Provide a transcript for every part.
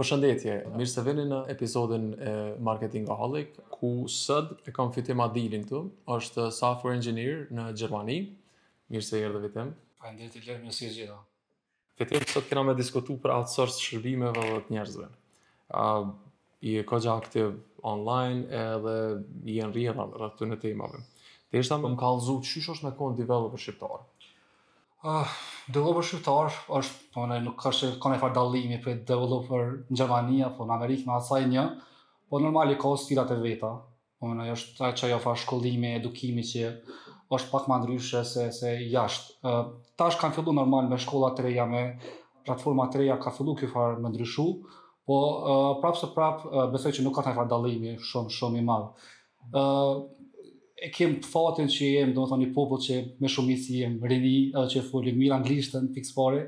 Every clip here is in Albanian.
Përshëndetje, mirë se vini në epizodin e Marketing Holic, ku sot e kam Fitim Adilin këtu, është software engineer në Gjermani. Mirë se erdhe Fitim. Përshëndetje, të lërë, mirë se të gjeta. Fitim, sot kena me diskutu për outsource shërbimeve dhe të njerëzve. Uh, Je koxha aktiv online edhe je në rrjedha rreth këtyre temave. Deshta me m' kallëzu qysh është me kon developer shqiptar. Uh, developer shqiptar është, po nuk është që ka një farë dallimi prej developer në Gjermani apo në Amerikë me asaj një, po normal i ka sfidat e veta, Po ajo është ajo që ajo farë shkollimi, edukimi që është pak ma ndryshe se, se jashtë. Uh, tash kanë fillu normal me shkolla të reja, me platforma të reja, ka fillu kjo farë me ndryshu, po uh, prapë se prapë uh, besoj që nuk ka naj farë dallimi shumë, shumë i madh. Uh, e kem fatin që jem, domethonë, një popull që me shumicë jem rini, edhe që folim mirë anglishten, pikë së pari,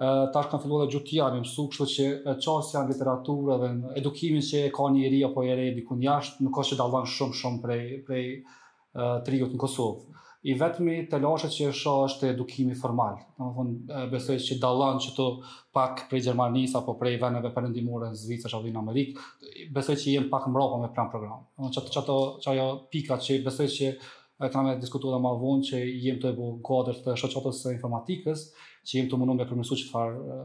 tash kanë filluar dhe gjuhë tjera me mësu, kështu që qasja në literaturë dhe në edukimin që e ka një i ri apo e re dikun jashtë, nuk është që dallon shumë shumë prej, prej të riut në Kosovë. I vetëmi telashe që e shoh është edukimi formal. Domethonë, besoj që dallon qaty pak prej Gjermanisë apo prej veneve përëndimore në Zvicër, sabdi në Amerikë, besoj që jem pak mrapa me plan program. Në që, që, që, që ajo pika që besoj që Edhe kena me diskutu edhe ma vonë që jem tu bo në kuadër të shoqatës së informatikës, që jem tu u munu me përmirësu qet farë,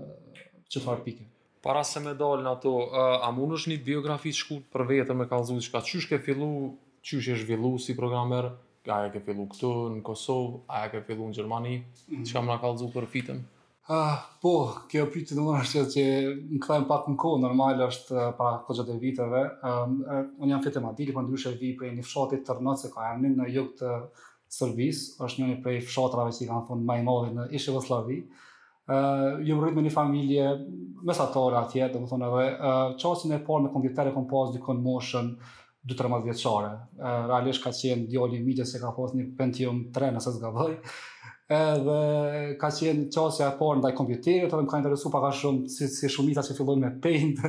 qet farë pike. Para se me dalë në ato, a mundesh një biografi të shkurt për veten me kallëzu çka qysh ke fillu, qysh je zhvillu si programer, a e ke fillu këtu në Kosovë, a e ke fillu në Gjermani, çka mun na kallëzu për veten? Ah, po, kjo pyetje domethënë është që më kthen pak në kohë, normal është eh, para koxha do viteve. Um, unë jam Fitim Adili, përndryshe vi prej një fshati Tërnoc që e ka emrin në jug të Serbisë, është një prej fshatrave që i kanë thonë më i madhi në ish Jugosllavi. Ë, uh, jam rrit në një familje mesatare atje, domethënë edhe uh, qasjen e parë me kompjuter e kom pas dikun n'moshën 12-13 vjeçare. Realisht ka qenë djali i mixhës që ka pas një Pentium 3 nëse s'gaboj. Edhe ka qenë qasja e parë ndaj kompjuterit, edhe më ka interesu pak a shumë si, si shumica që fillojnë me paint,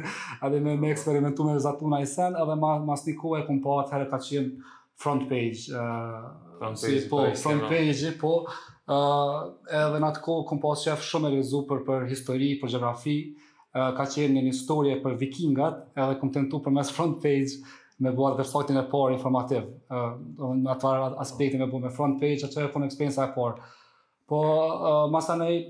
edhe me, me eksperimentu me vizatu naj sen, edhe ma, mas një kohë e kom pa atëherë ka qenë front page. Uh, front page, si, po, front page, po, uh, edhe në atë kohë kom pas qef shumë me lexu për, për histori, për geografi, ka qenë një histori për vikingat, edhe kom tentu përmes front page me bërë edhe sajtin e parë informativ, në atë farë aspekti me bërë me front page, ajo u kon eksperienca e parë. Po, uh, masanej,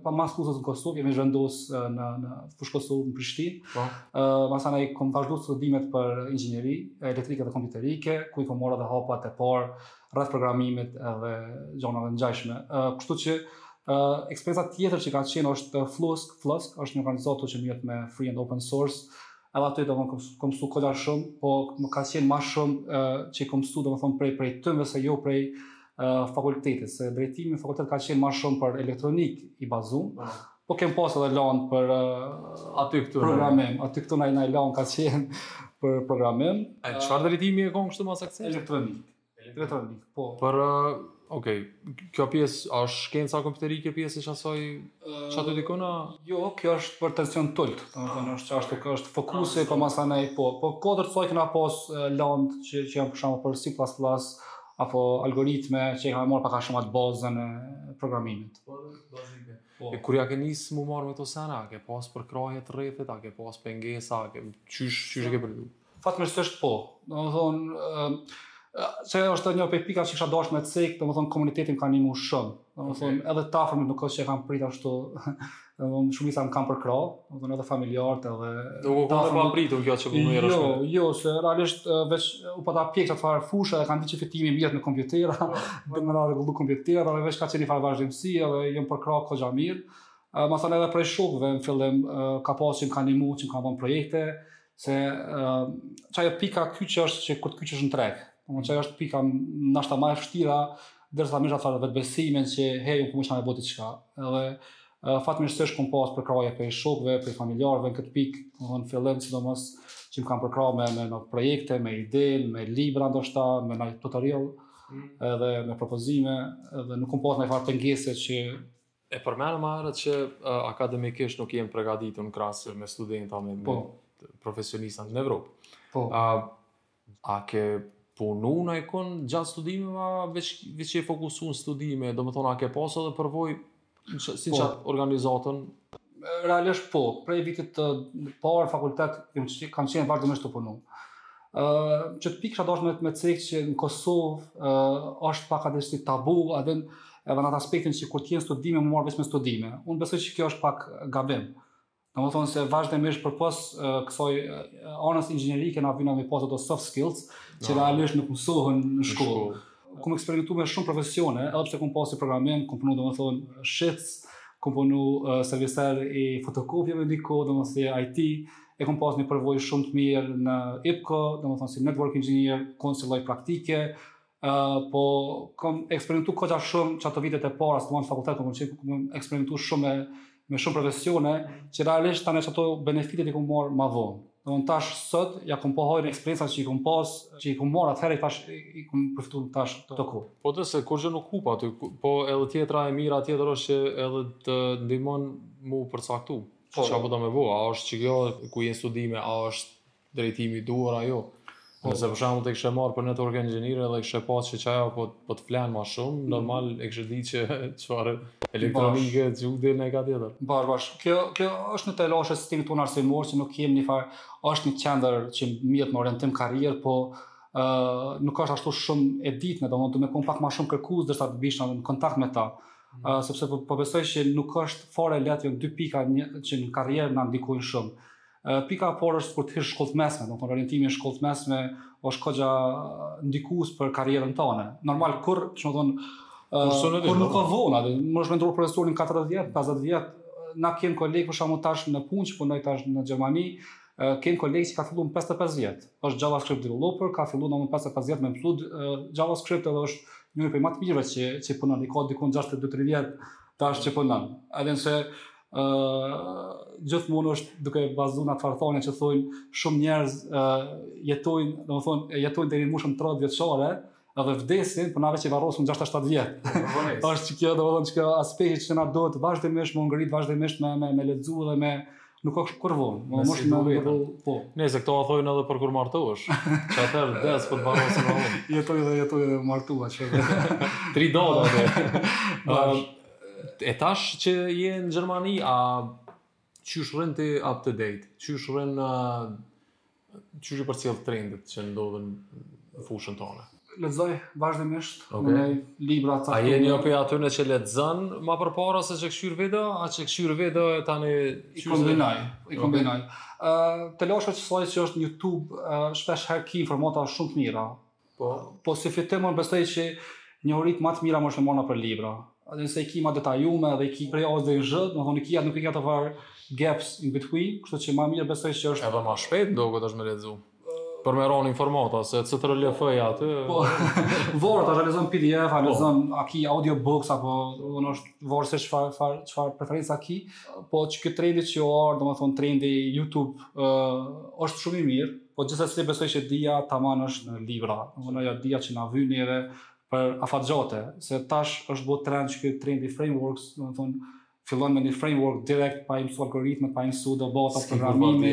po mas luftës në Kosovë, jemi zhvendos në, në Fush Kosovë, në Prishtinë. Po. Uh, masanej, kom vazhdu studimet për inxinjeri, elektrike dhe kompjuterike, ku i kom marr edhe hapat e parë, rreth programimit edhe gjonave të ngjashme. Kështu që eksperienca tjetër që ka qenë është FLOSSK, FLOSSK është një organizatë që mirret me free and open source. Edhe aty domethënë kam mësu koxha shumë, po më ka qenë më shumë që kam mësuar domethënë prej prej tymëve se jo prej fakultetit, se drejtimi i fakultetit ka qenë më shumë për elektronik i bazuar, Po kem pas edhe lanë për aty këtu programim, aty këtu naj naj lanë ka qenë për programim. E çfarë drejtimi je konë kështu më saktë? Elektronik. Elektronik, po. Për Ok, kjo pjesë, a është shkenca kompjuterike pjesë e qasoj që aty dikona? Jo, kjo është për tension t'ulët, domethënë është qashtu, kjo është fokusi, po masanej, po, po kodër të soj kena pas landë që, që janë për shembull për C++, apo algoritme që i ka marrë pak a shumë atë bazën e programimit. Po, bazën e Po. E kur ja ke nisë mu marrë me këto sene, a ke pas përkrahje të rrethit, a ke pas pengesa, a ke... Qysh, qysh e ke përjetu? Fatmirësisht po. Domethënë, se është një prej pikave që kisha dashur me cek, domethënë komuniteti më ka ndihmuar shumë. Domethënë okay. edhe të afërmit nuk është që e kanë prit ashtu, domethënë shumica më kanë përkrah, domethënë familjarët edhe nuk u kanë e papritur kjo që po merresh Jo, jo, se realisht veç u pata pjek qat farë fusha e kanë ditë që Fitimi mirret me kompjutera, po, po. di me rregullu kompjutera dhe veç ka qenë një farë vazhdimësi edhe jam përkrah koxha mirë. Domethënë edhe prej shokëve në fillim ka pas që m'kanë nimu që m'kanë dhon projekte, Se qajo uh, pika kyçe është që kur të kyçesh në treg. Domethënë qajo është pika ndoshta më e vështira derisa më shumë vetëbesimin që hej unë kisha me bo diçka. Edhe uh, fatmirësisht kum pas përkrahje prej shokëve, prej familjarëve në këtë pikë, domethënë fillim sidomos që më kanë përkrahur me me në projekte, me ide, me libra ndoshta, me naj tutorial, mm. edhe me propozime, edhe nuk kum pas najfar pengese që E përmende më herët që akademikisht nuk jemi përgatitur në krahasim me studenta, me, po. me profesionista në Evropë. Po. A, a ke punu najkun gjatë studimeve, a veç, veç je fokusu në studime, domethënë, a ke pasë edhe përvojë, si po. qatë organizatën? Realisht po, prej vitit të parë fakultet, kam qenë vazhdimisht tu punu. Uh, qët pikë kisha dashtë me, me cekë që në Kosovë uh, është pak atë si tabu, a din edhe në atë aspektin që kur t'jen studime, m'u marrë me studime. Unë besoj që kjo është pak gabim. Domethënë se vazhdimisht përpos uh, kësoj uh, anës inxinierike na vyjnë me pasë ato soft skills, që no. realisht nuk mësohën në shkollë. Shko. Kumë eksperimentu me shumë profesione, edhe pse kumë pasion programim, kumë punu domethënë shitës, kumë punu uh, serviser i fotokopjeve në diko, domethënë IT, e kam pas një përvojë shumë të mirë në IPCO, domethonë si network engineer, kon si lloj praktike, uh, po kam eksperimentu kogja shumë që ato vitet e para, sa isha në fakultet, më qenë, kam eksperimentu shumë me, me shumë profesione, që realisht tani që ato benefitet i kam marrë ma vonë. Domethonë tash sot, ja kam po thoj n'eksperienca që i kam pas, që i kam marrë atëherë, i, tash, i kam përfitu në tash të ku. Po të se, kurgjë nuk hupa aty, po edhe tjetra e mira tjetër është që edhe të ndihmon m'u përcaktu. Po, çka po do me bo, a është që kjo ku je n'studime, a është drejtimi i duhur a jo. Po, Nëse për shembull ti ishe marrë për network engineer dhe kishe pa që qajo po po të flen më shumë, mm. normal e kishe ditë që çfarë elektronike çu del në ka tjetër. Bash bash. Kjo kjo është një telashe e sistemit tonë arsimor që nuk kemi një far, është një qendër që merret me orientim karrierë, po ë uh, nuk është ashtu shumë e ditme, domethënë duhet me kon pak më shumë kërkues derisa të bijsh në kontakt me ta. uh, sepse po, po besoj që nuk është fare lehtë janë dy pika, që në karrierë na ndikojnë shumë. Uh, pika e parë është kur të hysh n'shkollë të mesme, do të thonë orientimi në shkollë të mesme është kogja ndikues për karrierën tënde. Normal kurrë, domethon, uh, kurrë nuk ka vonë, edhe me e ndërru profesionin 40, 50 vjet, na kem koleg për shembull tash në punë që punoj tash në Gjermani, Kem koleg që ka fillu në 55 vjetë, është JavaScript developer, ka fillu domethon 55 vjetë me mësu JavaScript edhe është njëri prej ma të mirëve që, që punon, i ka dikun 62-3 vjetë tash që punon. Edhe nëse uh, gjithmonë është duke u bazu në atë farë thënie që thonë shumë njerëz uh, jetojnë, domethonë, jetojnë deri në moshën 30 vjeçare, Edhe vdesin, po na veç i varrosim 60-70 vjet. Është që kjo do të thonë që aspekti që na duhet vazhdimisht m'u ngrit, vazhdimisht me me me lexu dhe me nuk ka kurrë vonë. Me mësu vetë. Po. Edhe këto a thojnë edhe për kur martohesh. Qatëherë vdes po varrosesh më vonë. Jetoi deri, jetoi deri u martua që. Tri dora. Bash. E tash që je në Gjermani, a qysh rrin ti up to date? Qysh rrin Qysh i përcjell trendet që ndodhin në fushën tone? Lexoj, vazhdimisht, okay. domethon libra. A je ti një prej atyne që lexon ma përpara se që kshyr video, a që kshyr video e tani... I kombinoj, i kombinoj. Okay. Uh, telashe qysh osht që n'YouTube, uh, shpesh herë ki informata shumë të mira. Po, po sidoqoftë unë besoj që njohuritë ma të mira m'i marr ma prej librave. Edhe se i ki ma të detajume dhe i ki prej A-së deri Zh, domethonë i ki atë nuk i ka ato farë gaps in between, kështu që më mirë besoj që është... Edhe më shpejt ndoshta është me lexu. Për me marrë informata, se cë të rëllëfëja atë... Po, varet a e lexon PDF, a e lexon po. a ki audiobooks, apo domethon varet se çfarë preferenca ki, Po që këtë trendi që o ardhë, domethënë trendi YouTube, uh, është shumë i mirë, po gjithashtu besoj që dija tamam është në libra, domethënë dija që na vyn edhe për afat gjate, se tash është bo trend që këtë trendi frameworks, domethënë, fillon me një framework direkt pa i mësu algoritme, pa i mësu do baza programimi,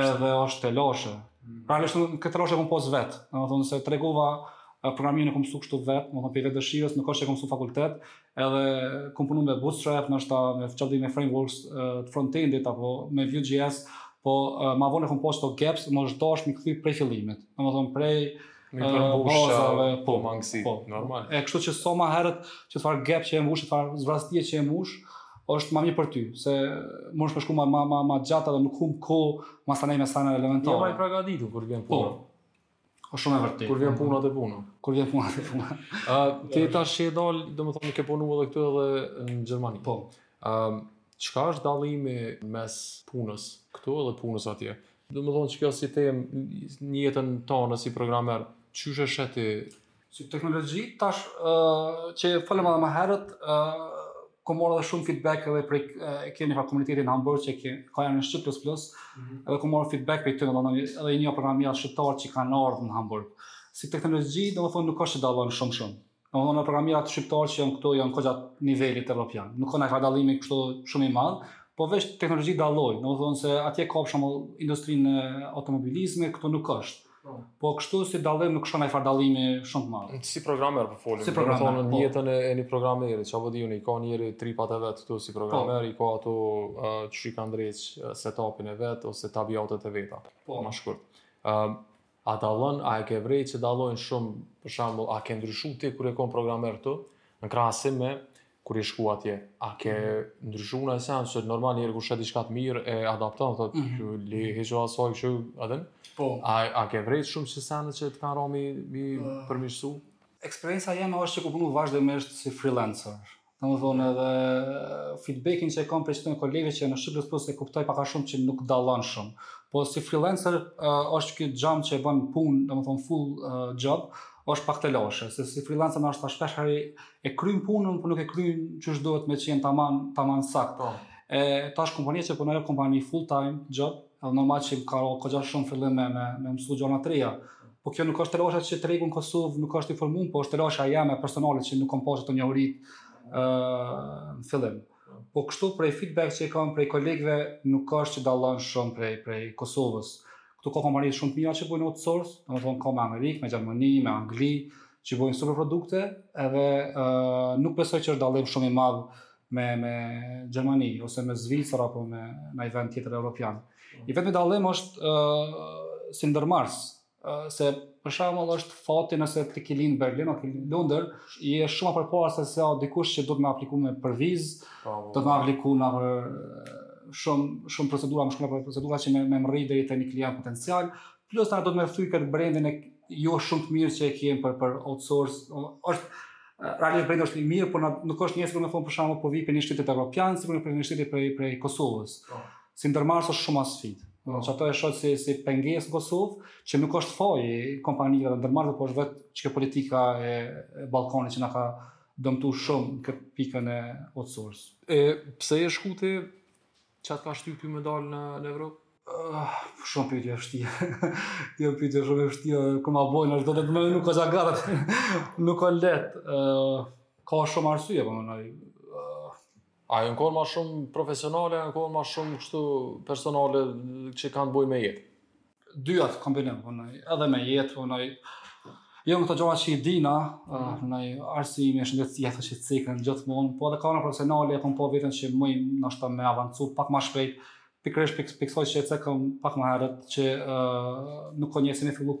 edhe është telashe. Mm. Pra në shumë, këtë telashe e kom pasë vetë, domethënë, se tregova programimin e kom mësu kështu vet, domethënë prej vetë dëshirës, nuk është që kom mësu fakultet, Edhe kom punu me Bootstrap, ndoshta me çfarë di me frameworks të frontendit apo me Vue.js, po ma vonë kom pas do gaps, më është dashur mi kthy prej fillimit. Domethënë prej Mi përmbush ato, po mangësi, po, normal. E kështu që sa më herët që atë farë gap që e mbush, atë farë zbrazëtie që e mbush, është më mirë për ty, se mund të shkosh më më më më gjatë dhe nuk humb kohë me sene, me sene elementare. Je më i përgatitur kur vjen puna. O shumë e vërtetë. Kur vjen puna te puna. Kur vjen puna te puna. Ë ti tash je dal, domethënë ke punuar edhe këtu edhe në Gjermani. Po. Ë çka është dallimi mes punës këtu edhe punës atje? Domethënë çka si them në jetën tonë si programer, qysh e sheh ti Si teknologji, tash që folëm edhe më herët, kom marrë edhe shumë feedback edhe prej e kemi një komunitet në Hamburg që ke, ka janë në Shqip plus plus, mm -hmm. edhe kom marrë feedback prej tyne domethënë, edhe janë programera shqiptarë që kanë ardhë në Hamburg. Si teknologji, domethënë, nuk është që dallon shumë shumë. Domethënë, programerat shqiptarë që janë këtu, janë përgjatë nivelit europian. Nuk ka naj dallim kështu shumë i madh, po veç teknologjia dallon, domethënë se atje ka për shembull industrinë automobilizme, këtu nuk është. Po. Po kështu si dallim nuk shoh naj far dallimi shumë të madh. Si programer po folim. Si programer, domethënë në po. jetën e një programeri, çka po di unë i ka njeri tripat e vet këtu si programer, po. i ka ato uh, qysh e ka ndreq setupin e vet ose tabiatet e veta. Po më shkurt. Ë uh, a dallon, a e ke vrejt që dallojnë shumë, për shembull, a ke ndryshuar ti kur je kon programer këtu në krahasim me kur je shku atje? A ke ndryshu në sens, se normal njeri kur sheh diçka të mirë, e adapton, thot, mm -hmm. që li heqo asoj, kështu, adem? Po. A, a ke vrejt shumë që sene që të kanë ra mi uh, përmirësu? Eksperienca jeme është që kom punu vazhdimisht si freelancer. Domethënë edhe feedbackin që e kam prej atyne kolegëve që janë në Shqip Plus Plus e kuptoj pak a shumë që nuk dallon shumë. Po si freelancer uh, është kjo gja që e bën punë, domethënë full uh, job, është pak telashe, se si freelancer ndoshta shpeshherë e kryn punën, po nuk e kryn qysh duhet me qenë taman, taman sakt. Po. E, tash kompania që punoj kompani full time, job, edhe normal që ka ra, ka gjatë shumë në fillim me, me, me mësu gjana të reja. Po kjo nuk është telasha që tregu në Kosovë, nuk është i formun, po është telasha jeme personale që nuk kom pasë ato njohuritë në fillim. Po kështu prej feedback që i kam prej kolegve, nuk është që dallon shumë prej, prej Kosovës. Këtu ka kompani shumë të mira që bojnë outsource, domethënë ka me Amerikë, me Gjermani, me Angli, që bojnë super produkte, edhe uh, nuk besoj që është dallim shumë i madhë me, me Gjermani, ose me Zvicër, apo me naj vend tjetër evropian. I vetmi dallim është uh, si ndërmarrës, uh, se Për shembull, është fati nëse ti ke lind n'Berlin ose Londër, je shumë më përpara se sa dikush që duhet me apliku me për vizë, po, po, duhet me po. apliku në për shumë shumë procedura, më shumë për procedura që me mrri deri te një klient potencial, plus ata duhet me thy këtë brendin e jo shumë të mirë që e kem për për outsource, është realisht brendi është i mirë, por nuk është njësoj me thon për shembull po vi prej një shteti evropian, sikur një shteti prej prej Kosovës. Po. si ndërmarrës është shumë ma sfidë. Do po. të thotë e shoh si si pengesë në Kosovë, që nuk është faji i kompanive edhe ndërmarrësve, por është vetë çka politika e, e Ballkanit që na ka dëmtu shumë në këtë pikën e outsource. E pse e shkuti çat ka shtyp ty me dal në në Evropë? Uh, shumë pyetje e vështirë, kjo pyetje shumë e vështirë ku ma bojnë është domethënë nuk ka zagarat nuk ka leht uh, ka shumë arsye po menoj A janë konë ma shumë profesionale, a janë konë ma shumë kështu personale që kanë me bo me jetë? Dyjat kombinim, menoj, edhe me jetë, menoj, jo në kto gjona që i dina, mm. menoj, arsimi, shëndetësia, kto që i cekën gjithmonë, po edhe ka ana profesionale, e kom pa vetën që muj noshta me avancu pak ma shpejt, pikrisht pik, pi ksaj që e cekëm pak ma herët, që uh, nuk ko njësi me fillu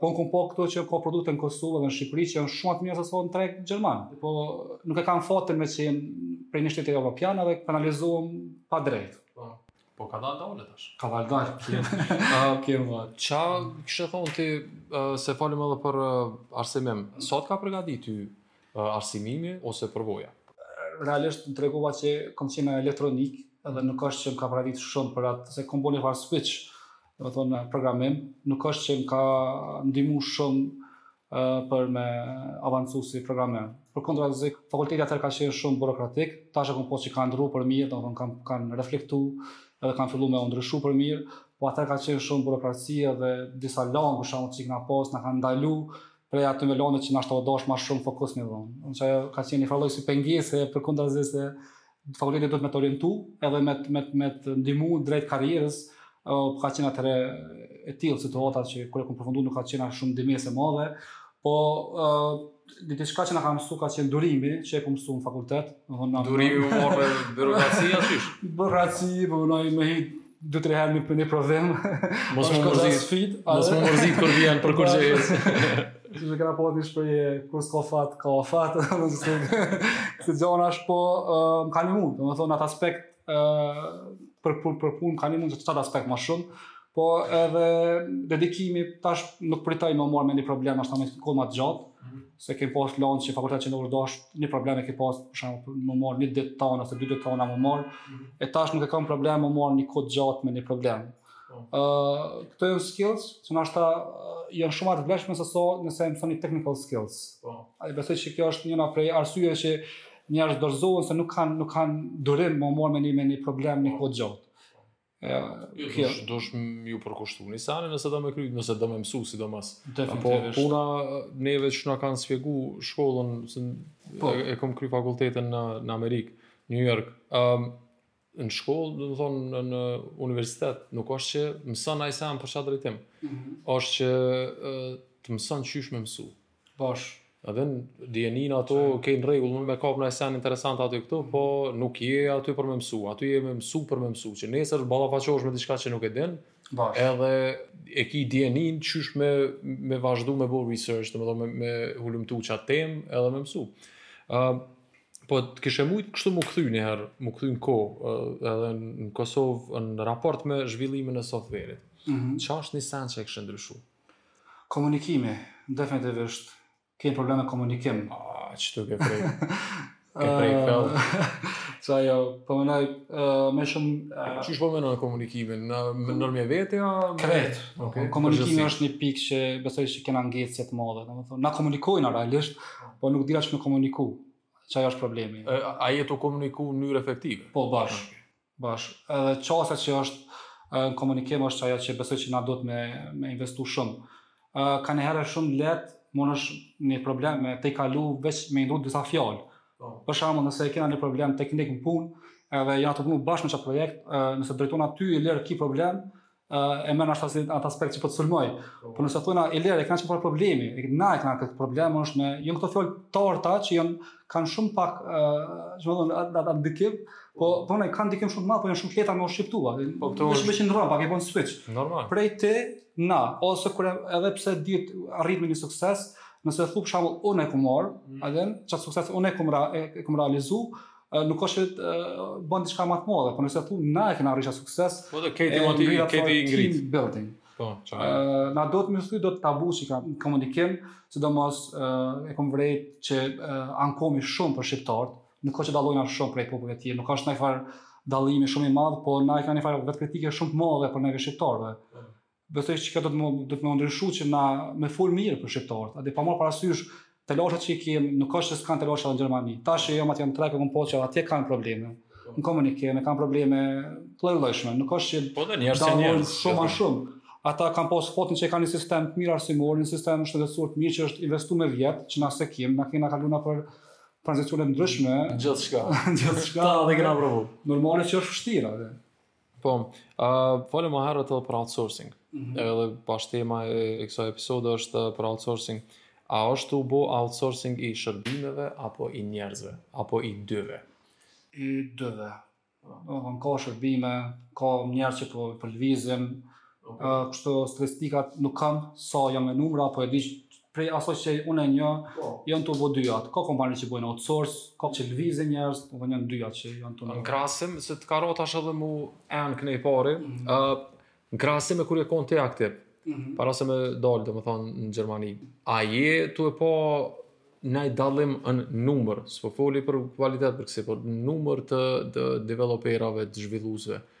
Po e kom pa këto që ka produkte në Kosovë dhe në Shqipëri që janë shumë ma të mira se sa në treg gjerman. Po nuk e kanë fatin me qenë prej një shteti evropian edhe penalizohen pa drejt. Po. Po kadal-dale tash. Kadal-dale. Ah, okay, më. Ça kishe thonë ti se folëm edhe për arsimim. Sa të ka përgatitur ty arsimimi ose përvoja? Realisht të tregova se kam qenë elektronik, edhe nuk është që më ka përgatitur shumë për atë se kam bënë një farë switch domethënë programim, nuk është që më ka ndihmu shumë për me avancu si programim. Përkundrazi, fakulteti atëherë ka qenë shumë burokratik, tash e kom pa që ka ndru për mirë, domethënë kanë kan reflektu edhe kanë fillu me ndryshu për mirë, po atëherë ka qenë shumë burokracia dhe disa landë për shembull që i kena pasë, na kanë ndalu prej atyne landve që noshta ti e dojshe ma shumë fokus me dhonë. Kshtu që ka qenë një farë lloj si pengese përkundrazi se Fakulteti duhet me të orientu edhe me të, me të, me të ndihmu drejt karrierës, uh, ka qenë atëherë e tillë situata që kur e kam përfunduar nuk ka qenë shumë ndihmesë e madhe, po uh, diçka që na ka mësuar ka qenë durimi që e kam mësuar në fakultet, domethënë durimi me u marrë me byrokraci qashtu. Byrokraci, po më hit dy tre herë me për një problem. Mos më mërzit, mos më mërzit kur vjen për kur jesh. Ju më kanë pasur dish për kur s'ka fat, ka fat, domethënë. Këto janë ashtu po më kanë mund, domethënë atë aspekt ë për për për punë më kanë mund n'atë aspekt më shumë. Po edhe dedikimi tash nuk pritoj me u marrë me një problem ashtu në kohë më të gjatë. Mhm. se kem pas landë n'fakultet që na është dasht një problem e kem pas për shembull për me u marrë një ditë tanë ose dy ditë tanë me u marrë mhm. e tash nuk e kam problem me u marrë një kohë t'gjatë me një problem po. këto janë skills që n'thelb ato janë shumë ma t'vlefshme sesa nëse e me thon technical skills po. a i besoj që kjo është njana prej arsyeve që njerëzit dorëzohen se nuk kanë nuk kanë durim me u marrë me një, me një problem një po. kohë t'gjatë Ja, jo, kjo është dosh me ju përkushtu ni seni nëse do me kry, nëse do me mësu sidomos. Po puna neve që na kanë shpjegu n'shkollë se po. e, e kam kry fakultetin në në Amerikë, New York. Ëm um, në shkollë, domethënë në, në universitet, nuk është që t'mëson ai sen për qat drejtim. Mm -hmm. Është që të mëson qysh me mësu. Bash. Edhe dijenin ato, Qe. jon në rregull, me kap naj sen interesant aty këtu, po nuk je aty për me mësu, aty je me mësu për me mësu, që nesër ballafaqohesh me diçka që nuk e din, Bash. edhe e ki dijenin qysh me, me vazhdu me bo research, dhe me, me, me hulumtu qatë tem, edhe me mësu. Uh, po të kishe mujtë kështu me u kthy njëherë, me u kthy në kohë, uh, edhe në Kosovë, në raport me zhvillimin e softverit. Mm -hmm. Qa është një sen që e kishe ndryshu? Komunikimi, definitivisht, kemi problem në komunikim. Ah, qitu ke prek. Ke prek fell. Se jo, po menoj, uh, me shumë... Uh, qysh po e menon komunikimin? Në, ndërmjet veti, a? Krejt. Okay. Komunikimi është një pikë që besoj që kena ngecë të madhe. Domethënë, na komunikojmë realisht, po nuk dina me komuniku. Qajo është problemi. A, a je tu komuniku në mënyrë efektive? Po, bash. Bash, edhe qasja që është në komunikim është ajo që besoj që na duhet me, me investu shumë. Kanjëherë shumë leht, mundesh një problem me e tejkalu veç me i ndryshu disa fjalë. Po. Për shembull, nëse e kena një problem teknik në punë, edhe jena tu punu bashkë me qat projekt, nëse t'drejtohna ty Ilir ki problem, e merr në ashtu atë aspekt që po të sulmoj. Po. po nëse thom Ilir e kena çfarë problemi, e kena e kena këtë problem është me jon këto fjalë torta që janë kanë shumë pak ë domethënë atë ndikim, po po ne kanë ndikim shumë t'madh po janë shumë t'lehta me u shqiptu. Po këto është shumë rrapa, ke bën switch. Normal. Prej ti, na ose kur edhe nëse e arrijmë një sukses, nëse thom për shembull unë e kom arrit, mm. atë qat sukses unë e kom re e kom realizu, nuk është që bën diçka më të madhe, por nëse thu na e kena rrit sukses. Po të keti më ti, keti i ngrit. Building. Po, çfarë? Uh, na duhet duhet ta bu që ka komunikim, sidomos uh, e kam vërejt që uh, ankomi shumë për shqiptarët, nuk ka që dallojna shumë prej popujve të tjerë, nuk është najfar dallimi shumë i madh, po na e kena njëfar vetëkritike shumë të madhe për neve shqiptarëve. Besoj që kjo do të me do të me ndryshu që na me fol mirë për shqiptarët. Edhe pa marr parasysh telashet që i kem, nuk është se s'kanë telashe në Gjermani. Tash që jam atje jam tre kam pa që atje kanë probleme. Po. Në komunikim, e kanë probleme të lloj-llojshme. Nuk është që prapë njerëz si njerëz. Shumë ma shumë. Ata kanë pas fatin që kanë një sistem të mirë arsimor, një sistem shëndetësor të mirë që është investu me vjet, që na s'e kim, na kena kalu nëpër tranzicione t'ndryshme. Gjithçka. Gjithçka. Tana i kena provu. Normale që është vështirë. Po, uh, folëm më herët edhe për outsourcing. Mm -hmm. Edhe bash tema e, e kësaj episode është për outsourcing. A është tu u bo outsourcing i shërbimeve apo i njerëzve, apo i dyve? I dyve. Dmth ka shërbime, ka njerëz që po për po lëvizin, kështu statistikat nuk kam sa janë me numra, po e di prej asaj që unë e njoh, po. janë tu u bo dyjat. Ka kompani që bojnë outsource, ka që lëvizin njerëz, po dhe janë dyjat që janë të në... Në krahasim, se t'ka ra tash edhe me u enë knej pari, mm -hmm. uh, në krahasim me kur je konë ti aktiv, mm -hmm. para se me dalë, domethënë, në Gjermani, a je tu e pa naj dallim në numër, s'po foli për kvalitet për kësi, por numër të, të developerave, të zhvilluesve, mm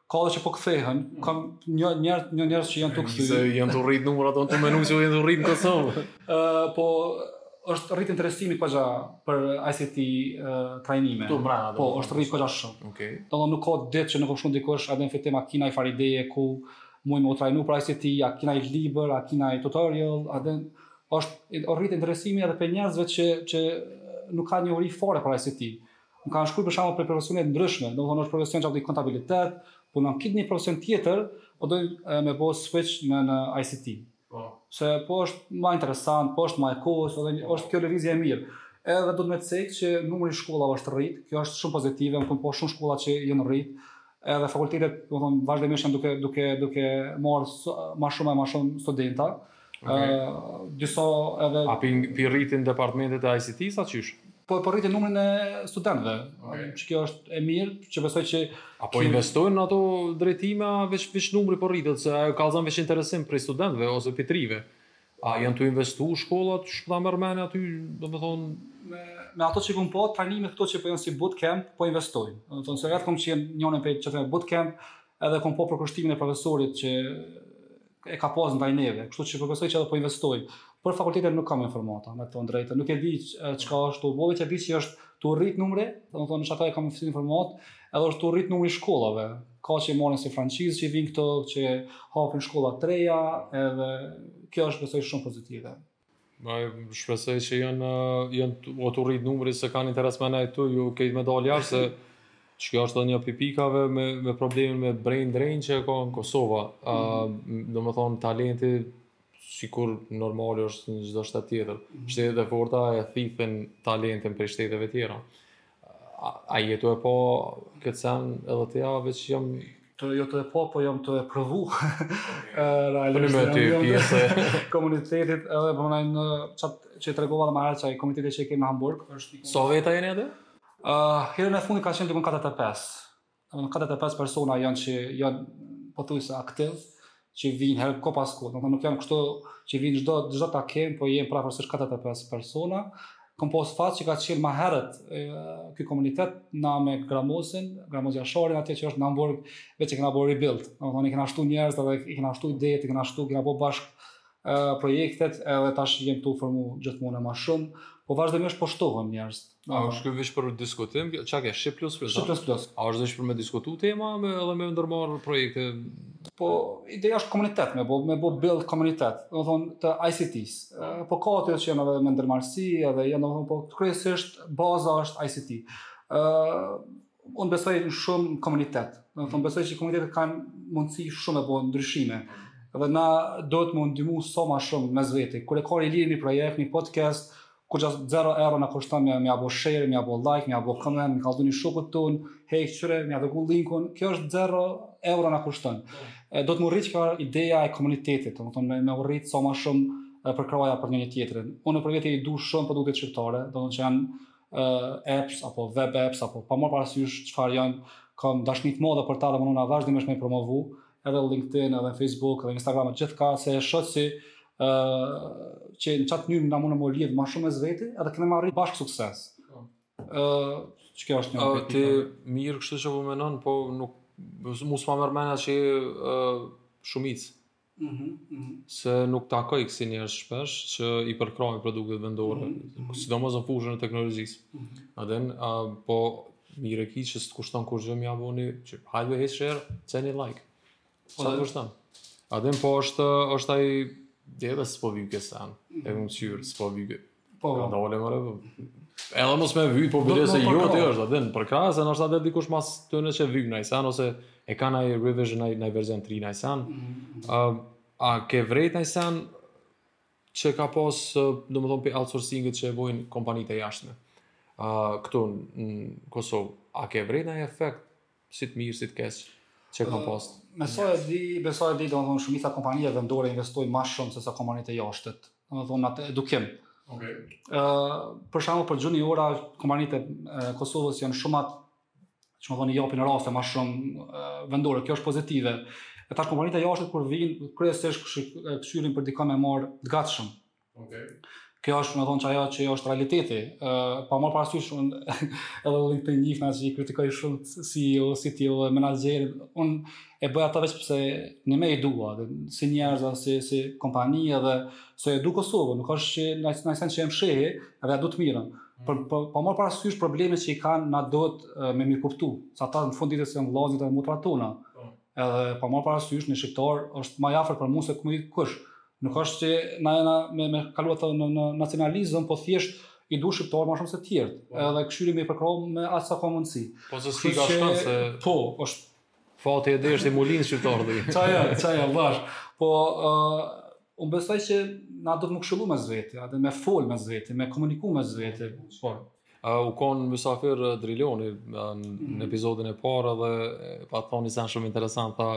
Ka dhe që po kthehen, kam njoh njerëz njoh njerëz që janë tu u kthy. Se janë tu u rritë numrat, jam tu menu që janë tu u rritë në Kosovë. Uh, po, është rrit interesimi goxha për ICT uh, trajnime. Numra. Po, është rrit goxha shumë. Okej. Okay. Do nuk ka ditë që nuk shkrun dikush, a do të fitim a ki najfar ideje ku muj me u trajnu për ICT, a ki naj libër, a ki naj tutorial, edhe është rrit interesimi edhe për njerëzve që që nuk kanë njohuri fare për ICT. Më kanë shkruar për shembull prej profesione të ndryshme, domethënë është profesion që apo di kontabilitet, punon ki një profesion tjetër, po do me bo switch në në ICT. Po. Se po është më interesant, po është më e kohës, edhe po. është kjo lëvizje e mirë. Edhe doja me cek që numri i shkollave është rrit, kjo është shumë pozitive, kam pa shumë shkolla që janë rrit. Edhe fakultetet, domethënë vazhdimisht janë duke duke duke marr më shumë e më shumë studenta. Okay. Uh, disa edhe A pi, pi rritin departamentet e ICT-së a qysh? Po po rritin numrin e studentëve. Okay. Që kjo është e mirë, që besoj që apo që... investojnë në ato drejtime veç veç numri po rritet se ajo kallzon veç interesim prej studentëve ose t'rive. A janë tu investu shkollat, që përta mërë mene aty, domethënë... Me, me ato që kam pa, trajnime këto që po janë si bootcamp, po investojnë. Domethënë, se vetë kam qenë nëpër ato me bootcamp, edhe kam pa përkushtimin e profesorit që e ka pas ndaj neve, kështu që po besoj që edhe po investojnë. Për fakultete nuk kam informata, me thënë të drejtën, nuk e di çka është tu u bo, çka e di që është tu u rrit numri, domethënë që ata e kam fësit informat, edhe është tu u rrit numri i shkollave, ka që i marrin si franshizë që i vinë këto, që hapin shkolla të reja, edhe kjo është besoj shumë pozitive. Ai shpresoj që janë janë tu u rrit numri se kanë interes me nejt këtu, jo krejt me dalë jashtë se kjo është edhe një prej pikave me me problemin me brain drain që ka Kosova. Ë, mm -hmm. domethënë talenti sikur normal që është në çdo shtet tjetër. Mm -hmm. Shtetet e forta e thithin talentin prej shteteve tjera. A, a je tu e bo këtë sen edhe ti a veç jam... Jo tu e bo, po jam tu e provu. Realisht, jam jo pjesë e komunitetit edhe po mënoj në qat që i tregova edhe ma herët qaj komuniteti që e kemi në Hamburg. Sa so veta jeni edhe? Uh, herën e fundit ka qenë dikun 45. Domethënë 45 persona janë që janë pothuajse aktiv, që vijnë herë kohë pas kohë. Domethënë nuk janë kështu që vijnë çdo çdo takim, po janë prafërsisht 45 persona. Kom pas fat që ka qenë më herët ky komunitet na me Gramosin, Gramos Jasharin, atje që është në Hamburg, veç e kena bo rebuild. Domethënë i kena shtu njerëz dhe i kena shtu ide, i kena shtu, kena bo bashkë projektet edhe tash jemi tu formu gjithmonë e ma shumë, po vazhdimisht po shtohen njerëz. A është kjo veç për diskutim? Çka ke Shqip Plus Plus? Shqip Plus Plus. A është veç për me diskutu tema a edhe me ndërmarr projekte? Po ideja është komunitet me bë, me bë build komunitet, do thon të ICT-s. Po ka ato që janë edhe me ndërmarrësi, edhe janë do thon po kryesisht baza është ICT. Ë unë besoj shumë në komunitet. Do thon besoj që komunitetet kanë mundësi shumë me bo ndryshime. Dhe na duhet me ndihmu sa so më shumë mes vete. Kur e ka njëri një projekt, një podcast, Kurgja, zero euro na kushton me mja bo share, mja bo like, mja bo comment, me kallxu një shokut ton, hej kqyre, mja dërgu linkun, kjo është zero euro na kushton. E, do të me rrit qekjo ideja e komunitetit, domethënë, me rritë sa so ma shumë përkrahjen për njëri-tjetrin. Unë për vete i du shumë produktet shqiptare, domethënë që janë uh, apps, apo web apps, apo pa marrë parasysh çfarë janë, kam dashni t'madhe për ta dhe munohna vazhdimisht me i promovu, edhe në LinkedIn, edhe në Facebook, edhe në Instagram, edhe gjithkah, se e shoh si që në qat mënyrë na mundemi me u lidh ma shumë mes veti, edhe kena me arrit bashkë sukses. Po. Që kjo është një në Ti mirë kështu që po menon, po nuk, mu s'ma merr menja që shumica. Mm -hmm, mm -hmm. se nuk takoj kësi njerëz shpesh që i përkrahin produktet vendore, mm -hmm. sidomos në fushën e teknologjisë. Mm -hmm. Aden, a, po Mire ki që s'të kushton kurgjë me ja bo një qyp. Hajde bëje share, qe një like. Sa të kushton? Adem po është, është ai dhe dhe s'po vijë këtë sen. E më mhm. qyrë, s'po vijë këtë. Po, po. Dole më rëvë. Edhe mos me vy, po bile se jo të jo është, adem. Përkrahe se është adem dikush nashta që vyn naj sen, ose e ka naj revision, naj version 3 naj sen. Mhm. A ke vrejt naj sen, që ka pas, domethonë, për outsourcing-ët që e bojnë kompanitë e jashtme. Uh, këtu në Kosovë, a ke vrejt naj efekt, si të mirë, si të keq, që ka pas? Uh, me sa e di, me sa e di, domethonë, shumica kompanive vendore investojnë ma shumë se sa kompanitë e jashtit, domethonë, atë edukim. Okay. Uh, për shembull, për juniora, kompanitë e Kosovës janë shumë atë domethonë i japin raste ma shumë vendore, kjo është pozitive. E tash kompanitë e jashtit kur vijnë kryesisht kshyrin për dikon me marrë të gatshëm. Okej. Okay. Kjo është domethonë qajo që është realiteti. Ë uh, pa marr parasysh edhe unë i kom të njiftë që i kritikoj shumë si CEO, si CTO, menaxher. Un e bëj atë veç pse unë i du, dhe si njerëz dhe si, si kompani dhe se e du Kosovë, nuk është që naj sen që e mshehi dhe e du të mirën. Mm. Po, pa, pa marrë parasysh problemet që i kanë, na duhet me i mirëkuptu, se ata në fund ditës janë vllaznit dhe motrat tona. Po. Edhe pa marrë parasysh një shqiptar është ma i afërt për mu se kërkush. Nuk është që na jena me, me kalu atë në, në nacionalizëm, po thjesht i du shqiptarët ma shumë se tjertë, po. edhe kshyri me i përkrahë me aq sa ka mundësi. Po se s'ki kah shkon se... Po, është Fati e deshti me u lind shqiptar dhe. Qaja, qaja, bash. Po, uh, unë besoj që na duhet me këshillu mes veti, edhe me fol mes veti, me komuniku mes veti. Po. Uh, u konë mysafir uh, Driloni uh, në mm. epizodin e parë dhe pat thonë një sen shumë interesant, po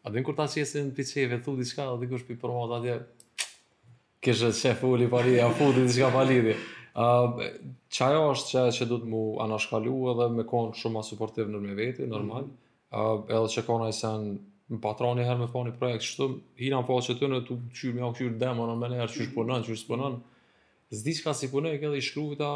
a din kur ta qesin kështu diçka, dhe kush për përmat atje, Kish e futi pa lidhje, a futi diçka pa lidhje. Uh, qajo është që, që duhet me u anashkalu edhe me konë shumë ma supportiv nërmjet veti, normal. Mm -hmm. uh, edhe qeky një sen më pat ra një herë me pa një projekt, shtu, hina po qaty unë tu kqyrë, me ja kqyrë demo menjëherë, kqyr mhm. s'punon, kqyr s'punon. S'di çka s'i punon e këtë i shkruvi ta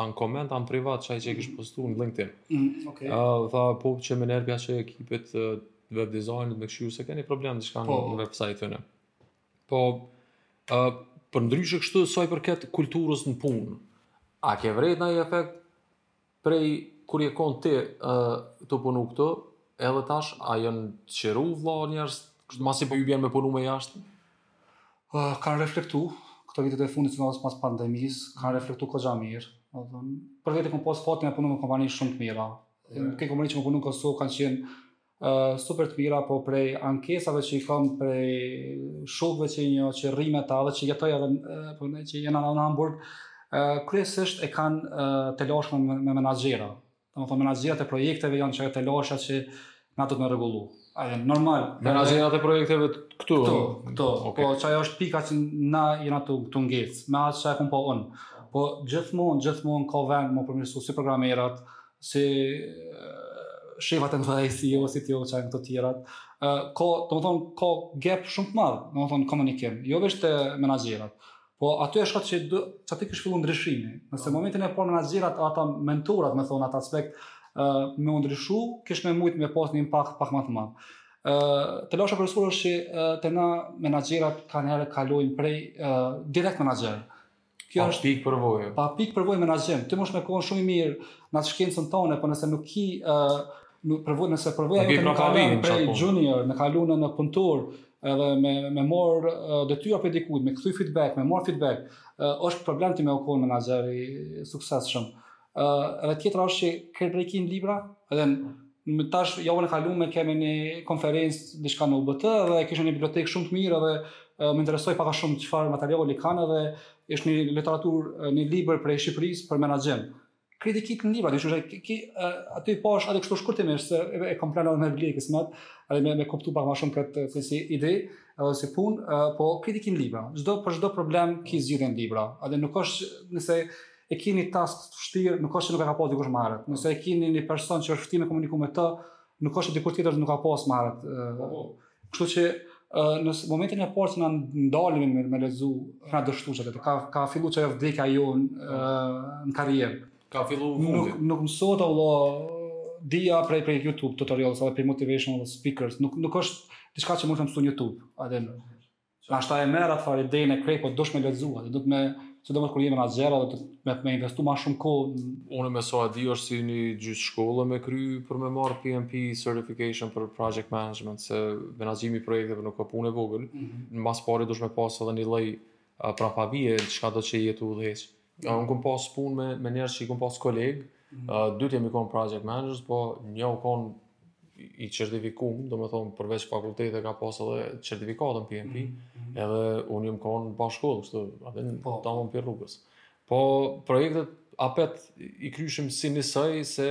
a në koment, a në privat, qaj që e kish postu në LinkedIn. Mm -hmm. okay. uh, tha, po qe menjëherë ja qes ekipit uh, web designit me kshyr, se keni problem diçka po. në website tonë. Po, ë përndryshe kështu sa i përket kulturës në punë. A ke vërejt ndonjë efekt prej kur je konë ti ë tu punu këtu, edhe tash a janë qëru, vlla njerëz kështu masi po ju bjen me punu me jashtë? Uh, kanë reflektu, këto vitet e fundit, sidomos pas pandemisë, kanë Mhm. reflektu goxha mirë. Domethonë, për vete kam pas fatin me punu me kompani shumë të mira. Në këtë kompani që kam punu në Kosovë kanë qenë super të mira, po prej ankesave që i kam prej shokëve që një që rri me ta dhe që jetoj edhe po ne që jena në Hamburg, uh, kryesisht e kanë uh, telashe me, me menaxhera. Domethënë menaxherat e projekteve janë telashe që na dojmë me rregullu. Edhe normal, menaxherat e projekteve këtu. Këtu, këtu. Okay. Po qaj është pika që na jena tu tu ngec. Me atë qaj kum po un. Po gjithmonë, gjithmonë ka vend me u përmirësu si programerat, si shefat e mëdha e si QA, si QA, që janë këto tjerat, ka, domethonë, ka gap shumë të madh, domethonë, komunikim, jo veç te menaxherat. Po aty është që do, që aty kish fillu ndryshimi. Nëse oh. momentin e parë menaxherat, ata mentorat, domethonë, atë aspekt, uh, me u ndryshu, kish me mujtë me pas një impact pak ma të madh. Uh, telashja kryesore është që uh, te na menaxherat kanihere kalojnë prej uh, direkt menaxher Po, pa pikë përvojë. Pa pikë përvojë menaxhim. Ti munesh me konë shumë i mirë në shkencën tonde, por nëse nuk ki ë uh, nuk e provon, nëse s'e provon atë me kalu prej po. junior, me kalu në punëtor, edhe me me marr uh, detyra prej dikujt, me kthy feedback, me marr feedback, uh, është problem ti me u kon menaxher i suksesshëm. Ë edhe tjetra është që krejt i ki në libra, edhe unë tash javën e kaluar kemi një konferencë diçka në UBT dhe kishte një bibliotekë shumë të mirë dhe më interesoi pak a shumë çfarë materiali kanë dhe është një literaturë, një libër prej Shqipërisë për menaxhim. Krejt i ki në libra, gjithçka që ki aty pashë edhe kështu shkurtimisht se e, e kam plan me ble gjithsesi, edhe me me kuptu pak ma shumë këtë si, si ide edhe si punë, po krejt i ki në libra. Çdo për çdo problem ki zgjidhjen në libra. Edhe nuk është nëse e kini task të vështirë, nuk është që nuk e ka pas dikush ma herët. Nëse e kini një person që është vështirë me komuniku me të, nuk është që dikush tjetër që nuk e ka pas ma herët. Po, po. Kështu që në momentin e parë që na ndalemi me, me lexu, na dështojmë, ka, ka fillu që vdekja jonë, në karrierë. Ka fillu fundi. Nuk, nuk mësohet hala dija prej prej YouTube tutorials apo prej motivational speakers nuk nuk është diçka që mun e mëson në YouTube atë Që ashta e merr atë farë idenë e krejt, po duhesh me lexu, dhe do të, sidomos kur je menaxher, edhe me investu ma shumë kohë. Unë me sa e di asht si ni gjysë shkolle me kry për me marrë PMP Certification për Project Management, se menaxhimi i projekteve nuk o punë e vogël, mm -hmm. ma s'pari duhesh me pasë edhe një lloj prapavije, çkado që je tu udhëheq. Ja, unë kom pas punë me, me njerës që i kom pas kolegë, mm -hmm. uh, të dytë jemi konë project managers, po njo u konë i certifikum, domethonë përveç fakultetit e ka pas edhe certifikatën PMP, mm -hmm. edhe unë jam konë pa shkollë, kështu, tamon po. pi rrugës. Po, projektet apet i kryshim si njësoj se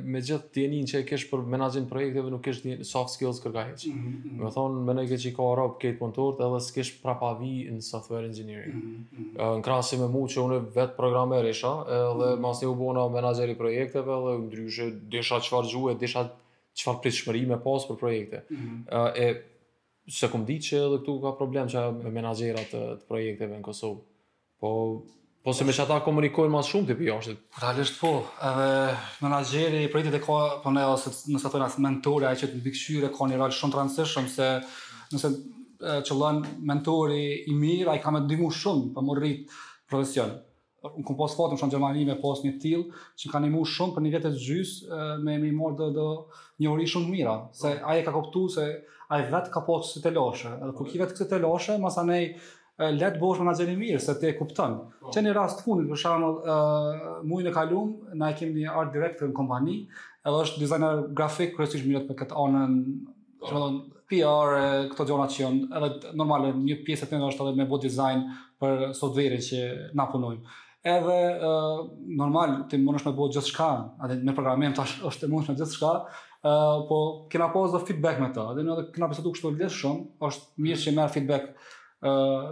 me gjithë dijenin që e kish për menaxhim projekteve nuk kish dijen soft skills kërkah hiç. Mm -hmm. Me thonë me ni qysh i ka rob këta punëtorët edhe s'kish prapavijë në software engineering. Mm -hmm. Në krahasim me mua që unë vet programer isha, edhe mm -hmm. masanej u bona menaxher i projekteve dhe ndryshe desha çfarë gjuhë, desha çfarë pritshmëri me pas për projekte. Mm -hmm. E se kum di që edhe këtu ka problem që me menaxhera të, të projekteve në Kosovë. Po, po se meqë ata komunikojnë ma s'shumti për jashtë. Realisht po, edhe menaxheri i projektit e ka, po ne ose nëse ato nëse mentori, ai që të mbikëqyr, ka një rol shumë të rëndësishëm, se nëse qëllon mentori i mirë, ai ka me të ndihmu shumë për me u rritë në profesion. Unë kom pas fatë, ma shumë n'Gjermani me pas një të tillë, që ka ndihmu shumë për një vit e gjysë, me i marrë dhe, do njohuri shumë t'mira, se ai ka kuptu se ai vetë ka pas kësi telashe, edhe kur ki vetë kësi telashe, masanej, lehtë bëhesh menaxher i mirë se ti e kupton. Po. Qe ni rast të fundit, për shembull, ë mujin e kalum, na e kemi një art director në kompani, edhe është dizajner grafik, kryesisht merret me këtë anën, që me thonë, PR, këto gjona që janë, edhe normal, një pjesë e tij është edhe me bo dizajn për software që na punojmë. Edhe normal ti mundesh me bo gjithçka, edhe me programim tash është e mundshme gjithçka, po kena pas do feedback me ta, edhe ne kena pas aty kështu lirë shumë, është mirë që merr feedback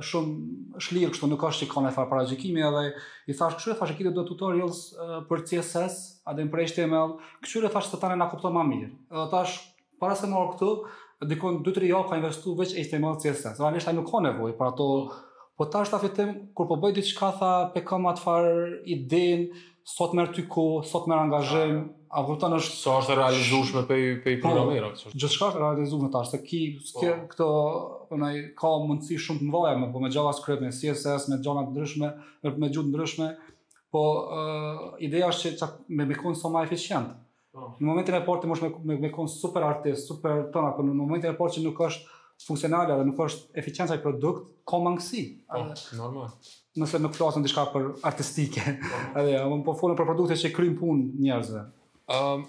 shumë shlirë kështu, nuk është që ka naj farë paragjykimi edhe i thashë kështu i thashë kqyri do tutorials për CSS, edhe për HTML, kështu e thashë se tani na kupton ma mirë, edhe tash Para se me ardhë këtu, dikun 2-3 javë ka investu veç HTML, CSS. Realisht ai nuk ka nevoj për ato... Po tash tha Fitim, kur po bëj diçka tha, pe kam atë farë idin, sa t'merr ty kohë, sa t'merr angazhim, a kupton është... Sa është e realizushme pej, pej po, programerave? Po, gjithçka është e realizushme tash, se ki, se ki, po. këto, përnaj, ka mundësi shumë të mdhaja, me, po me JavaScript, me CSS, me gjana të ndryshme, me, me gjuhë të ndryshme, po uh, ideja është që me me konë sa ma eficient. Po. Në momentin e parë ti mund me me kon super artist, super tona po në momentin e parë që nuk është funksionale dhe nuk është eficient qai produkt, ka mangësi. Po, normal. Nëse nuk flasim diçka pure artistike. Po. Edhe ja, unë po folna për produkte që kryjnë punë njerëzve. Ëm um,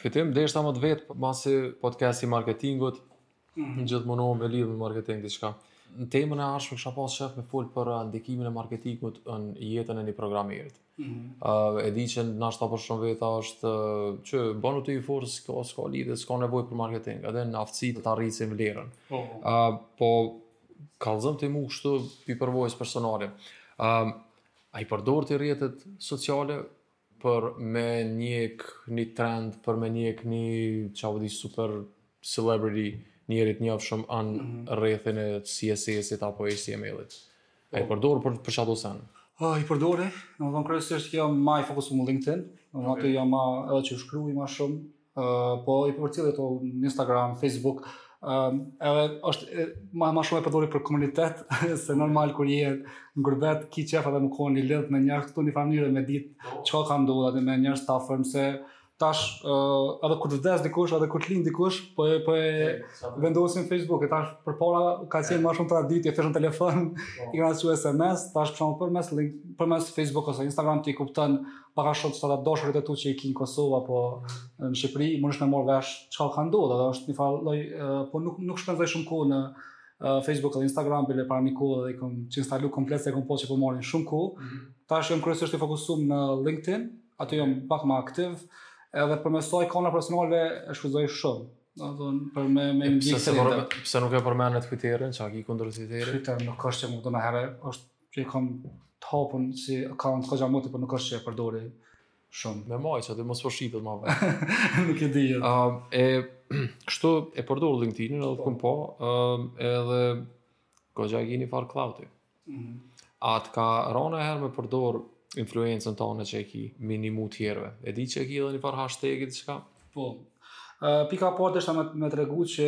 Fitim deshta me të vet masi podcast i marketingut Mhm. Gjithë munona me e lidhë me marketing diqka. Në temën e ardhshme kësha pas qef me fol për uh, ndikimin e marketingut në jetën e një programerit. Mm -hmm. uh, e di që nashta për shumë veta është uh, që bonu ti i fortë s'ka, s'ka lidhe, s'ka nevoj për marketing, edhe aftësitë ta rrisin vlerën. Oh. Uh, po, kallzom ti mu kështu pi përvojës personale. Uh, a i përdor ti rrjetet sociale për me njek një trend, për me njek një, ça e di, po super celebrity, njerëz të njofshëm në mm -hmm. rrethin e CSS-it apo HTML-it. A i po. përdor për, për qato sene? Oh, i përdori, domethënë kryesisht jam ma i fokusum në LinkedIn, aty jam ma edhe që shkruj ma shumë, po i përcjell ato në Instagram, Facebook, um, edhe është ma ma shumë e përdori për komunitet se normal kur je në gurbet ki qef edhe me kon i lidhun me njerëz këtu në familje me ditë çka ka ndodhur aty me njerëz të afërm se tash uh, edhe kur të vdes dikush edhe kur të lind dikush po e po e vendosin në Facebook e tash përpara ka qenë më shumë traditë të thirrshin në telefon po. i kanë thënë SMS tash për shembull përmes link përmes Facebook ose Instagram ti kupton pak a shumë të të dashur e tu që i ki në Kosovë apo në Shqipëri, munesh me marr vesh çka ka ndodhë, dhe është një farë lloj, po nuk, nuk shpenzoj shumë kohë në Facebook dhe Instagram, bile para një kohe edhe i kom çinstalu komplet se e kom pa që po më marrin shumë kohë, mm -hmm. tash jam kryesisht i fokusum në LinkedIn, aty jam pak më aktiv, edhe për me mësu kah ana personale e shfrytëzoj shumë, domethënë për me me ndihmu. Pse se pse nuk e përmende Twitterin, çka ki kundër Twitterit? Twitter nuk është që, domethënë, është që e kam të hapun si account kogja moti, por nuk është që e përdori shumë. Me maj që aty mos po shqipet ma për. nuk e di jetë. Um, e, kështu e përdor LinkedIn-in edhe të kom pa, um, edhe kogja ki ni farë klauti. Mm -hmm. A të ka ra naherë me përdor influencën tane që e ki me i nimu tjerve? E di që e ki edhe një farë hashtag-i diçka? Po. Pika e parë desha me tregu që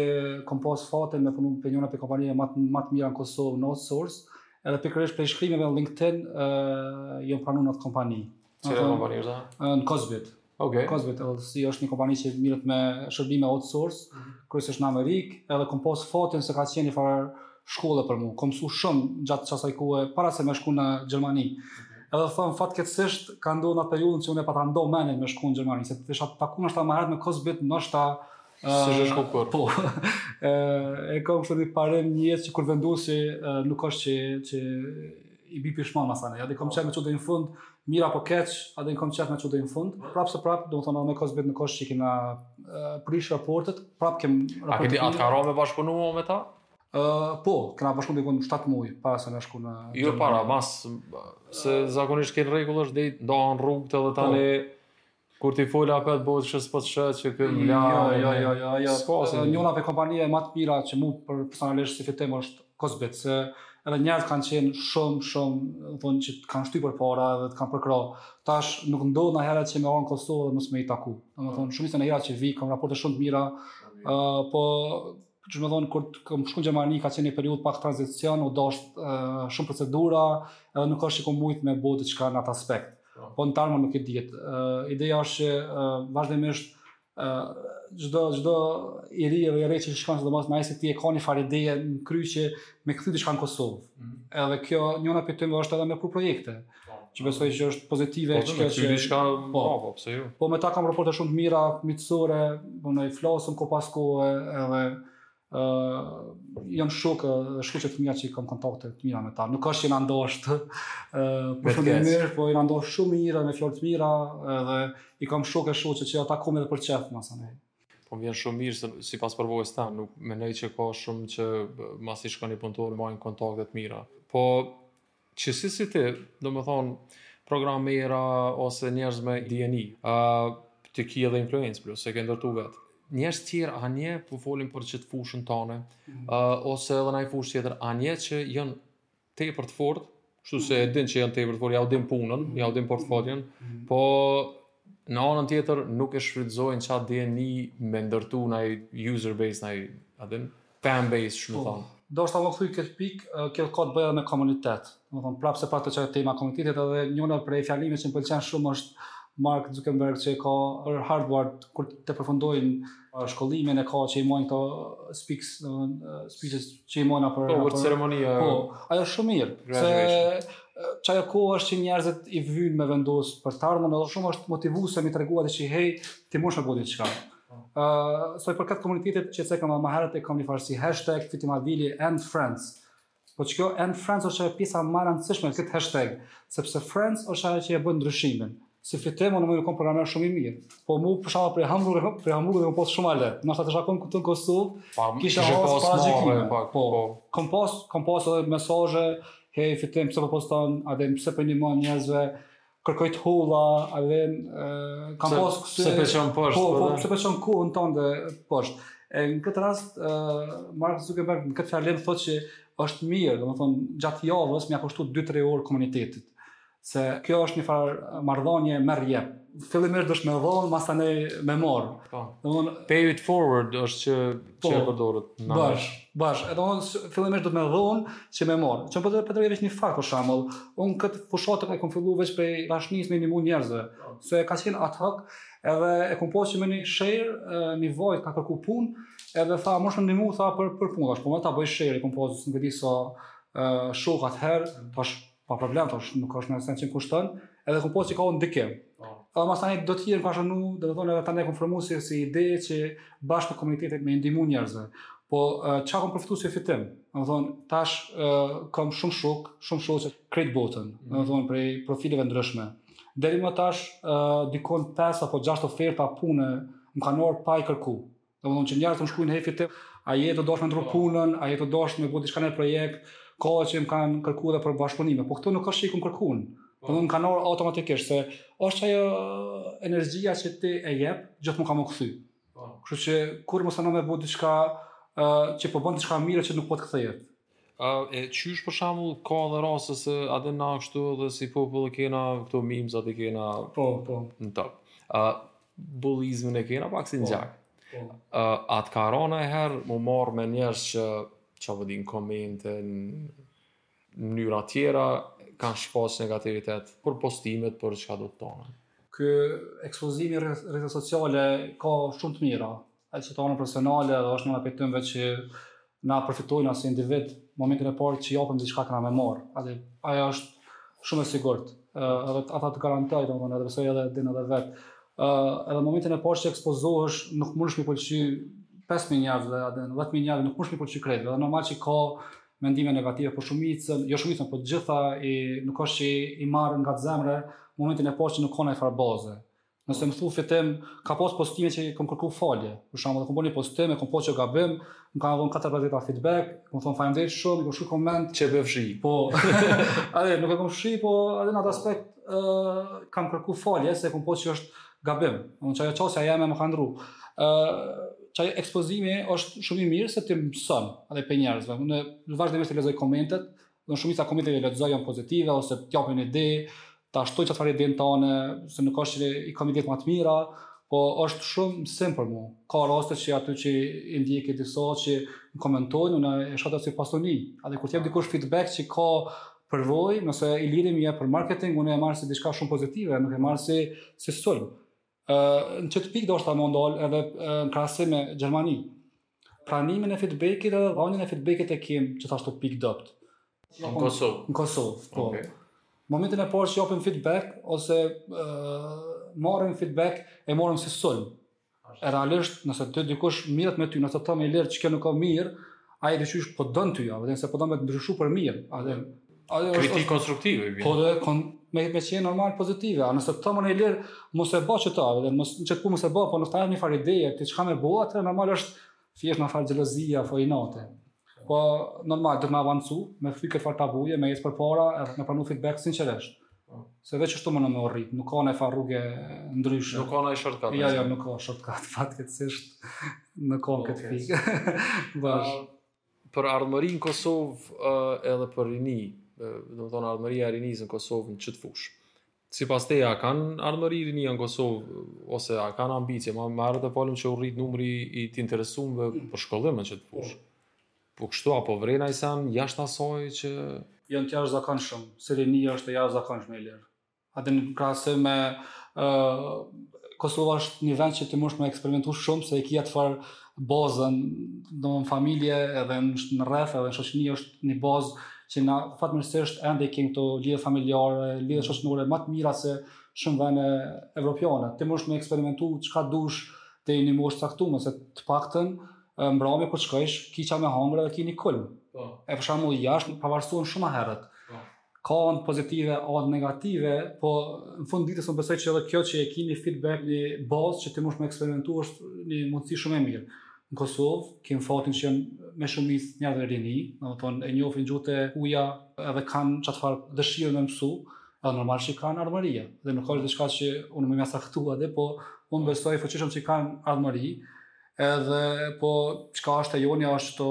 kom pas fatin me punu për njanën prej kompanive ma të ma të mira në Kosovë, në outsource, edhe pikërisht prej shkrimeve në LinkedIn, uh, jam pranu në atë kompani. Cila kompani është ajo? Në Kosbit. Okay. Kosbit, LLC është një kompani që merret me shërbime outsource, mm -hmm. kryesisht në Amerikë, edhe kom pas fatin se ka qenë një farë shkolle për mua, kam mësuar shumë gjatë asaj kohe para se me shku në Gjermani. Edhe thon fatkeqësisht ka ndodhur në periudhën që unë pata nda mendjen me shku në Gjermani, se të isha taku ndoshta më herët me Kosbit, ndoshta s'kisha shku kurrë. Po, e kam kështu një parim në jetë që kur vendosi nuk është që, që i bi pishman masanej. Edhe kam qef me e çu deri në fund, mirë apo keq, edhe kam qef me e çu deri në fund. Prapë se prapë, domethënë, me Kosbit nuk është që i kena prish raportet, prapë kem raportet. A ty a të ka ra me bashkëpunu me ta? Uh, po, kena bashkëpunu dikun 7 muaj para se me shku në Jo para, mas se zakonisht krejt n'rregull është deri ndahen rrugët edhe po. tani po. kur ti fola apo të bëhet që s'po të sheh që ky më la. Jo, jo, jo, jo, jo. S'ka sen. Njana prej kompanive më të mira që mu për personalisht si fitim është Kosbit se edhe njerëz kanë qenë shumë, domethënë që të kanë shty përpara edhe të kanë përkrah. Tash nuk ndodh naherë që me kon në Kosovë dhe mos me i taku. Domethënë shumicën e herave që vi kena raporte shumë të mira. Ëh, uh, po Domethonë, kur kum shku në Gjermani, ka qenë një periudhë pak tranzicion, u dasht uh, shumë procedura, edhe nuk është që kum mujtë me bo diçka në atë aspekt. Po, po në t'ardhmen nuk i dihet. Uh, ideja është që uh, vazhdimisht, çdo uh, çdo i ri dhe e re që shkon sidomos në ICT e ka një farë ideje në kry që me kthy diçka në Kosovë. Mm -hmm. Edhe kjo njëra prej tyneve është edhe me pru projekte. që besoj që është pozitive po, që që diçka po po pse jo po me ta kam raporte shumë të mira miqësore po ne flasëm kohë pas kohe edhe ë uh, janë shokë dhe shoqe të mia që kam kontakte të mira me ta nuk është që jena nda shtu uh, për shumë mirë po jena nda shumë mirë me fjalë të mira edhe i kam shokë e shoqe që ata kumë edhe për qef më sa ne po m'vjen shumë mirë se sipas përvojës ta nuk mendoj që ka shumë që masi shkon ni punëtor mbajnë kontakte të mira po Qësi si ti, domethonë, programera ose njerëz me dijeni, uh, ti ki edhe influencë plus, se ke ndërtu vetë. Njerëz tjerë, a nje, po folim për qet fushën tonë, mm. uh, ose edhe naj fushë tjetër, a nje që janë tepër të fortë, shtu se e din që janë tepër të fortë, jau din punën, mm. jau din portfolion, mm. po në anën tjetër nuk e shfrytëzojnë qat dijeni me ndërtu naj user base, naj, a din, Fan base, shumë po, thonë. Deshta m'u kthy n'këtë pikë, kjo ka të bëjë edhe me komunitet. Domethonë, prapë se prapë të qërë tema komunitetit edhe njëna prej fjalimeve që më pëlqen shumë është Mark Zuckerberg që e ka n'Harvard kur të përfundojnë shkollimin e ka që i majnë këto speaks, speeches që i majnë për... Po, për ceremonia... Po, ajo shumë mirë. Graduation. Se qajo kohë është që njerëzit i vyn me vendos për të ardhmen, edhe shumë është motivuese me i tregu atij që hej, ti munsh me bo diçka. Sa i përket komunitetit që e ceka më herët e kam një farësi hashtag Fitimadili and Friends. Po që kjo and Friends është pjesa më e rëndësishme në këtë hashtag, sepse Friends është ajo që e bën ndryshimin. Se Fitim, unë muj me kon programer shumë i mirë. Po mu për shembull prej Hamburg, prej Hamburg e kom pasë shumë ma leht. Ndoshta t'isha kon këtu në Kosovë, po, kisha hasë paragjykime. Po, po, po. Kom pasë, kom pasë edhe mesazhe, hej, Fitim, pse po poston, a din, pse po ndihmon njerëzve, kërkoj të holla, a din, kam pasë kësi... Se pe çon poshtë, po, po, po se pe çon kohën tonde poshtë. E në këtë rast, uh, Mark Zuckerberg në këtë fjalim thotë që është mirë, domethonë, gjatë javës me ia kushtu 2-3 orë komunitetit. Se kjo është një farë marrëdhanie merr-jep. Fillimisht duhesh me dhonë, mastanej me marrë. Po. Domethonë... Pay it forward është që Po, që po përdoret, bash, bash, edhe unë fillimisht duhet me dhonë që me marrë. Që më përdo të përdo një fakt, për shembull, unë këtë fushatër e kom fillu veç prej dashnisë me ndihmu njerëzve, se ka qenë ad hoc, edhe e kom pasë që me një share, një vajzë ka kërku punë, edhe tha, munsh me m'ndihmu, tha, për, për punë, thashë, po ta bëj share, e kom pasë, nuk e di sa, shokat herë, tash, Pa problem, të është, nuk është ni sen që m'kushton, edhe kur po sheh që ka ndikim. Po. Edhe masandej do tjerë kanë shkru, domethonë edhe tani e konfirmu si, si ide që bashkë në komunitet me i ndihmu njerëzve. Po, çka kom përfitu si Fitim? Domethonë, tash kom shumë shokë, shumë shoqe krejt botën, mhm. domethonë, prej profileve ndryshme. Deri më tash, dikun 5 apo 6 oferta pune, më kanë ardhë pa i kërku. Domethonë që njerëzit më shkrujnë hej Fitim, a je tu dashtë me ndrru punën, a je tu dashtë me bo diçka naj projekt, ka që më kanë kërku dhe për bashkëpunime, po këto nuk është që i kom kërku unë. Domethonë kanë ardhë automatikisht, se është qajo energjia që ti e jep, gjithmonë ka me u kthy. Po. Kështu që kurrë mos mendo me bo diçka, që po bon diçka mirë që nuk po të kthehet. E qysh për shembull ka edhe raste se edhe na kështu edhe si popull e kena këto memes ato i kena po po në top. Ë uh, bullizmin e kena pak si në po, gjak. Po. Ë uh, a të ka ra najherë me u marrë me njerëz që ça po di komente në mënyra tjera kanë shfaq negativitet për postimet për çka do të thonë. Ky ekspozimi rrjetet sociale ka shumë të mira, Atë që thonë profesionale dhe është një prej temave që na përfitojnë si individ momentin e parë që japim diçka kena me marrë. Atë ajo është shumë e sigurt. Edhe atë të garantoj, domethënë edhe besoj e din edhe vet. Ë edhe momentin e parë që ekspozohesh, nuk mundesh me të pëlqy 5000 njerëz dhe atë 10000 njerëz nuk mundesh me të pëlqy krejt. Dhe normal që ka mendime negative për shumicën, jo shumicën, por gjithsesi nuk është që i marr ngat zemre momentin e parë që nuk ka najfarë baze. Nëse më thu Fitim, ka pas postime që kam kërku falje. Për shembull, kam bërë një postim, kam pas qo gabim, më kanë dhënë katër veta feedback, kam thonë faleminderit shumë, kam shkruar koment. S'e ke fshi. Po. Atë nuk e kam fshi, po edhe në atë aspekt ë uh, kam kërku falje se kam pas që është gabim. Unë qajo qasja jeme m'ka ndrru. Ë uh, qaj ekspozimi është shumë i mirë se ti mëson edhe prej njerëzve. Unë vazhdimisht lexoj komentet, Në shumica komenteve lexoj janë pozitive ose të japin ide, ta shtojnë qatfarë idenë tane, se nuk është që i kam idetë më të mira, po është shumë mësim për mua. Ka raste që ata që i ndjek e disa që më komentojnë, unë e shoh si pasuni. Edhe kur t'jep dikush feedback që ka përvojë, nëse i lirim jo për marketing, unë e marr si diçka shumë pozitive, nuk e marr si si sulm. në qet pikë dashta me ndal edhe në krahasim me Gjermani. Pranimin e feedbackit edhe dhënien e feedbackit e kemi qashtu pikë t'dobët. Në Kosovë. Në Kosovë, po. Okay. Momentin e parë që japim feedback ose uh, marrim feedback e marrim si sulm. E realisht, nëse dikush merret me ty, nëse t'thotë i lirë çka nuk ka mirë, ai veç se po t'don ty, a e din se po don me të ndryshu për mirë, edhe Ajo është kritikë konstruktive i vjen. Po dhe kon, me me qenë normal pozitive, a nëse të thonë Ilir mos e bë qeta, dhe mos që të ku mos e bë, po në fjalë një farë ideje, ti çka me bë, atë normal është thjesht njëfarë xhelozie apo inati. Po normal duhet me avancu, me frikë këtë farë tabuje, me ecë përpara, edhe me pranu feedback sinqerisht. Po. Se veç ashtu mun me u rrit, nuk ka njëfarë rruge ndryshe. Nuk ka një shortcut. Ja, ja, nuk ka shortcut, fatkeqësisht. Nuk ka po, këtë fikë. Bash. për ardhmëri në Kosovë edhe për rini, domethënë ardhmëria e rinisë në Kosovë në qetë fushë. Sipas teje a kanë ardhmëri rinia në Kosovë ose a kanë ambicie? Ma më të falem që u rrit numri i të interesumve për shkollim në qetë fushë. Po kështu apo vren naj sen jashtë asaj që janë të jashtëzakonshëm, se rinia është e jashtëzakonshme e lirë. A dhe në krahasim Kosova është një vend që ti munsh me eksperimentu shumë se e ke atë farë bazën, do në familje edhe në rreth edhe në shoqni është një bazë që na fatmirësisht ende i kemi këto lidhje familjare, lidhje shoqnore ma të mira se shumë vende evropiane. Ti munsh me eksperimentu çka dush deri n'një moshë t'caktume, se të paktën n'mbramje kur shkojsh, ki ça me hëngër edhe ki ni kulm. Po. E për shembull jashtë pavarësohen shumë herët. Po. ka anë pozitive, anë negative, po në fund t'ditës unë besoj që edhe kjo që e ki një feedback, një bazë që ti mund me eksperimentu është një mundësi shumë e mirë. Në Kosovë, kemi fatin që janë me shumicë njerëz të rinj, domethënë i njofin gjuhët e huja edhe kanë qatë farë dëshirë me mësu, edhe normal që kanë ardhmëri, edhe nuk është diçka që unë më mja sa këtu edhe, po unë besoj fuqishëm që kanë ardhmëri, edhe po çka është e jona është të,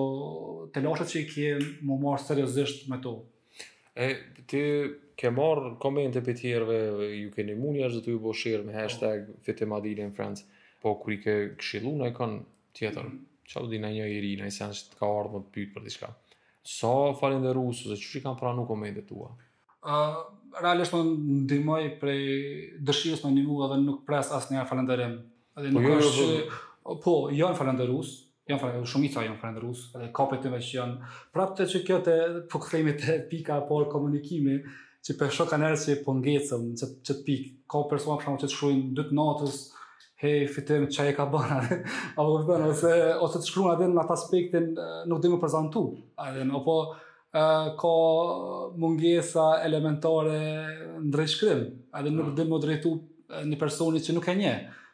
të lashët që i kemi me marrë seriozisht me to. E ti ke marr komente prej tjerëve, ju keni mund jashtë dhe të ju bo share me hashtag oh. Fitim Adili në friends, po kur i ke këshillu najkon tjetër, mm -hmm. që di në një i ri, naj sen që të ka ardhë me të pytë për diçka. Sa falënderus ose qysh i kanë pranu komentet tua? Uh, realisht ndihmoj prej dëshirës me ndihmu edhe nuk pres asnjë falënderim. Dhe po nuk jo, është jo, që, po, janë falënderus, Janë falënderus, shumica janë falënderus, edhe ka prej tyne që janë, prapë te qekjo po kthehemi te pika apo komunikimi, që po shoh kanjëherë që po ngecëm, që, qetë pikë, ka persona për shembull që të shkrujn dy të natës, hej, Fitim ça je ka bën a, apo të bëna, ose, ose të shkruan edhe në atë aspektin, nuk di me u prezantu, edhe, apo, ka mungesa elementare në drejtshkrim, edhe nuk di me iu drejtu një personi që nuk e njeh,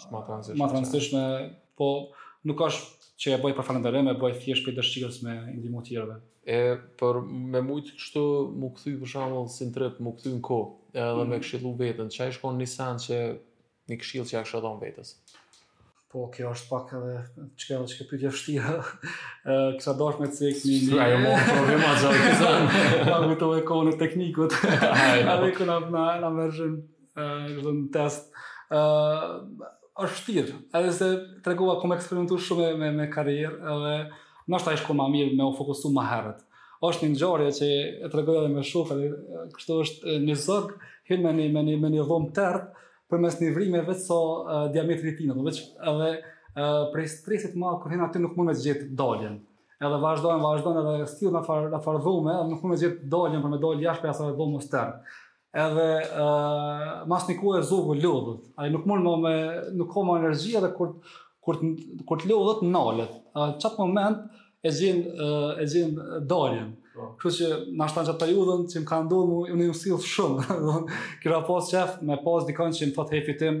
Është ma transition. Ma transition, po nuk është që e bëj për falënderim, e bëj thjesht prej dëshirës me ndihmu të tjerëve. E për me mujt kështu m'u kthy për shembull si në trip, m'u kthy në kohë, edhe mm. me mhm. këshillu veten, çka ish kon ni sen që një këshill që ja kisha dhënë vetes. Po, kjo është pak edhe çka është kjo pyetje vështirë. Ë, kisha dashur me cek një një. Ajo më problem ajo që sa. Kam vetë e kohën e Teknikut. Ai, ai ku na na na vërjën. Më zon në test. është shtirë, edhe se tregova kom eksperimentuar shumë me me karrierë, edhe ndoshta ishte më mirë me u fokusuar më herët. Është një ngjarje që e tregova edhe me shok, edhe kështu është një zog hyn në një në një në një dhomë t'errët përmes një vrime veç sa o, diametri i tij, edhe prej stresit ma kur hyn aty nuk mundet e gjet daljen. Edhe vazhdon, vazhdon edhe sillet nëpër nëpër dhomë, nuk mund të gjet daljen për me dal jashtë prej asaj dhomës t'errët. Edhe uh, mas një kohe zogu lodhet. Ai nuk mund ma me, nuk ka ma energji edhe kur, kur, kur të lodhet nalet. Uh, qatë moment e gjen, uh, e gjen daljen. Po. Kështu që n'qashtu n'qat periudhën që më ka ndodh mu, unë jam sill shumë. Kisha pas qef me pas dikon që më thotë hey Fitim,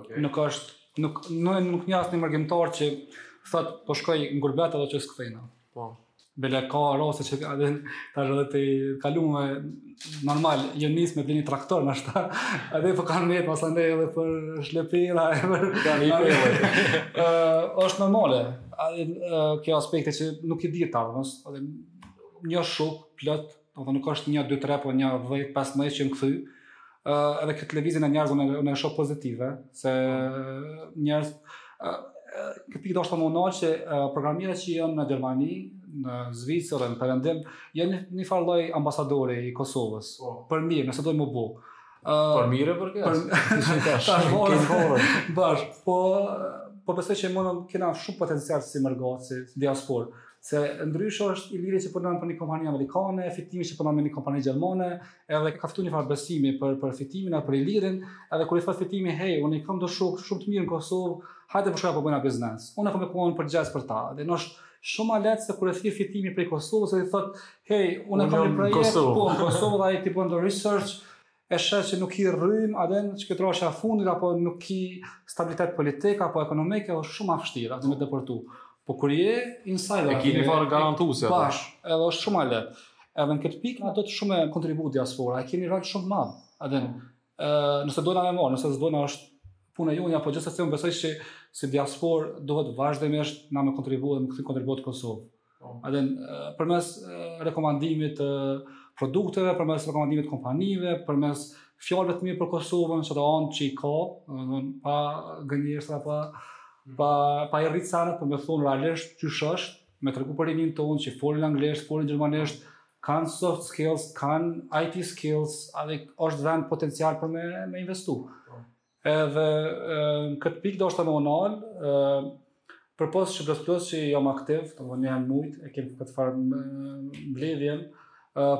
Okay. Nuk është nuk nuk nuk njoh asnjë mërgimtar që thot po shkoj në gurbet edhe që s'kthehna. Po. Bele ka raste që edhe tash edhe të kalume, normal, jo nis me një traktor më ashta. Edhe po kanë vetë pas ande edhe për shlepera e për kanë një pellë. është normale. Ai kjo aspekti që nuk i di ta, mos edhe njoh shokë plot Po nuk është një, dy, tre, po një, dhjetë, pesëmdhjetë që jon kthy. Uh, edhe këtë lëvizjen e njerëzve unë e shoh pozitive, se uh, njerëz... Uh, këtë pikë doshta me u nal që uh, programerat që janë në Gjermani, në Zvicër dhe në Perëndim, janë një, një farë lloj ambasadori i Kosovës. Po. Për mirë, nëse dojnë me bo. Uh, për mirë për këtë. Për tash. Bash, po po besoj që ne kena shumë potencial si mërgatë, si diasporë. Se ndryshe është Iliri që punon për një kompani amerikane, Fitimi që punon me një kompani gjermane, edhe ka fitu një farë besimi për, për Fitimin e për Ilirin, edhe kur i thotë Fitimi, hej, unë i kam do shokë shumë të mirë në Kosovë, hajde po shkojm po bëjna biznes, unë kom me punu prej Gjermanisë për ta, edhe është shumë ma lehtë se kur e thirr Fitimi prej Kosovës e i thotë, hej, unë e kam një projekt, po, në Kosovë, edhe ai t'i bon do research, e sheh që nuk ki rrymë a din, qeto rastet e fundit, apo nuk ki stabilitet politik, apo ekonomik, e është shumë ma vshtirë edhe me depërtu. Po kur je insider, e ki një farë garantuesi aty. Bash, edhe është shumë ma lehtë. Edhe në këtë pikë, mundet shumë me kontribu diaspora, e kini rol shumë t'madh, a din, nëse dojna me marrë, nëse s'dojna është punë e juja, po gjithsesi unë besoj që si diasporë, duhet vazhdimisht na me kontribu dhe me kthy kontribut Kosovës. Edhe përmes rekomandimit të produkteve, përmes rekomandimit të kompanive, përmes fjalëve të mira për Kosovën, çdo anë që i ka, domethënë pa gënjeshtra, pa pa pa i rrit senet, por me thonë realisht çysh është, me tregu për rininë tonë që folin anglisht, folin gjermanisht, kanë soft skills, kanë IT skills, edhe është vend potencial për me me investu. Edhe në këtë pikë doshta me u nal, përpos që, plus plus që jam aktiv, domethonë njëherë n'mujt e kemi këtë farë mbledhjen,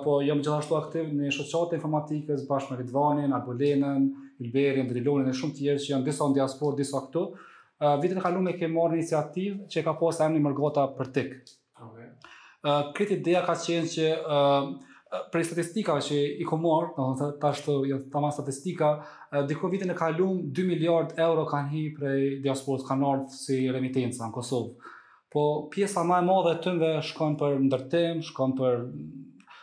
po jam gjithashtu aktiv në shoqatën e informatikës, bashkë me Ridvanin, Albulenën, Ylberin, Drilonin e shumë të tjerë që janë disa në diasporë, disa këtu. Vitin e kalume e kemi marrë iniciativë që e ka pasë emnin Mërgata për TIK. Okay. Uh, Krejt ideja ka qenë që uh, prej statistikave që i kom marrë, do të thotë tash s'janë tamam statistika, diku vitin e kalum 2 miliard euro kanë hi prej diasporës kanë ardhur si remitenca në Kosovë. Po pjesa më e madhe e tyre shkon për ndërtim, shkon për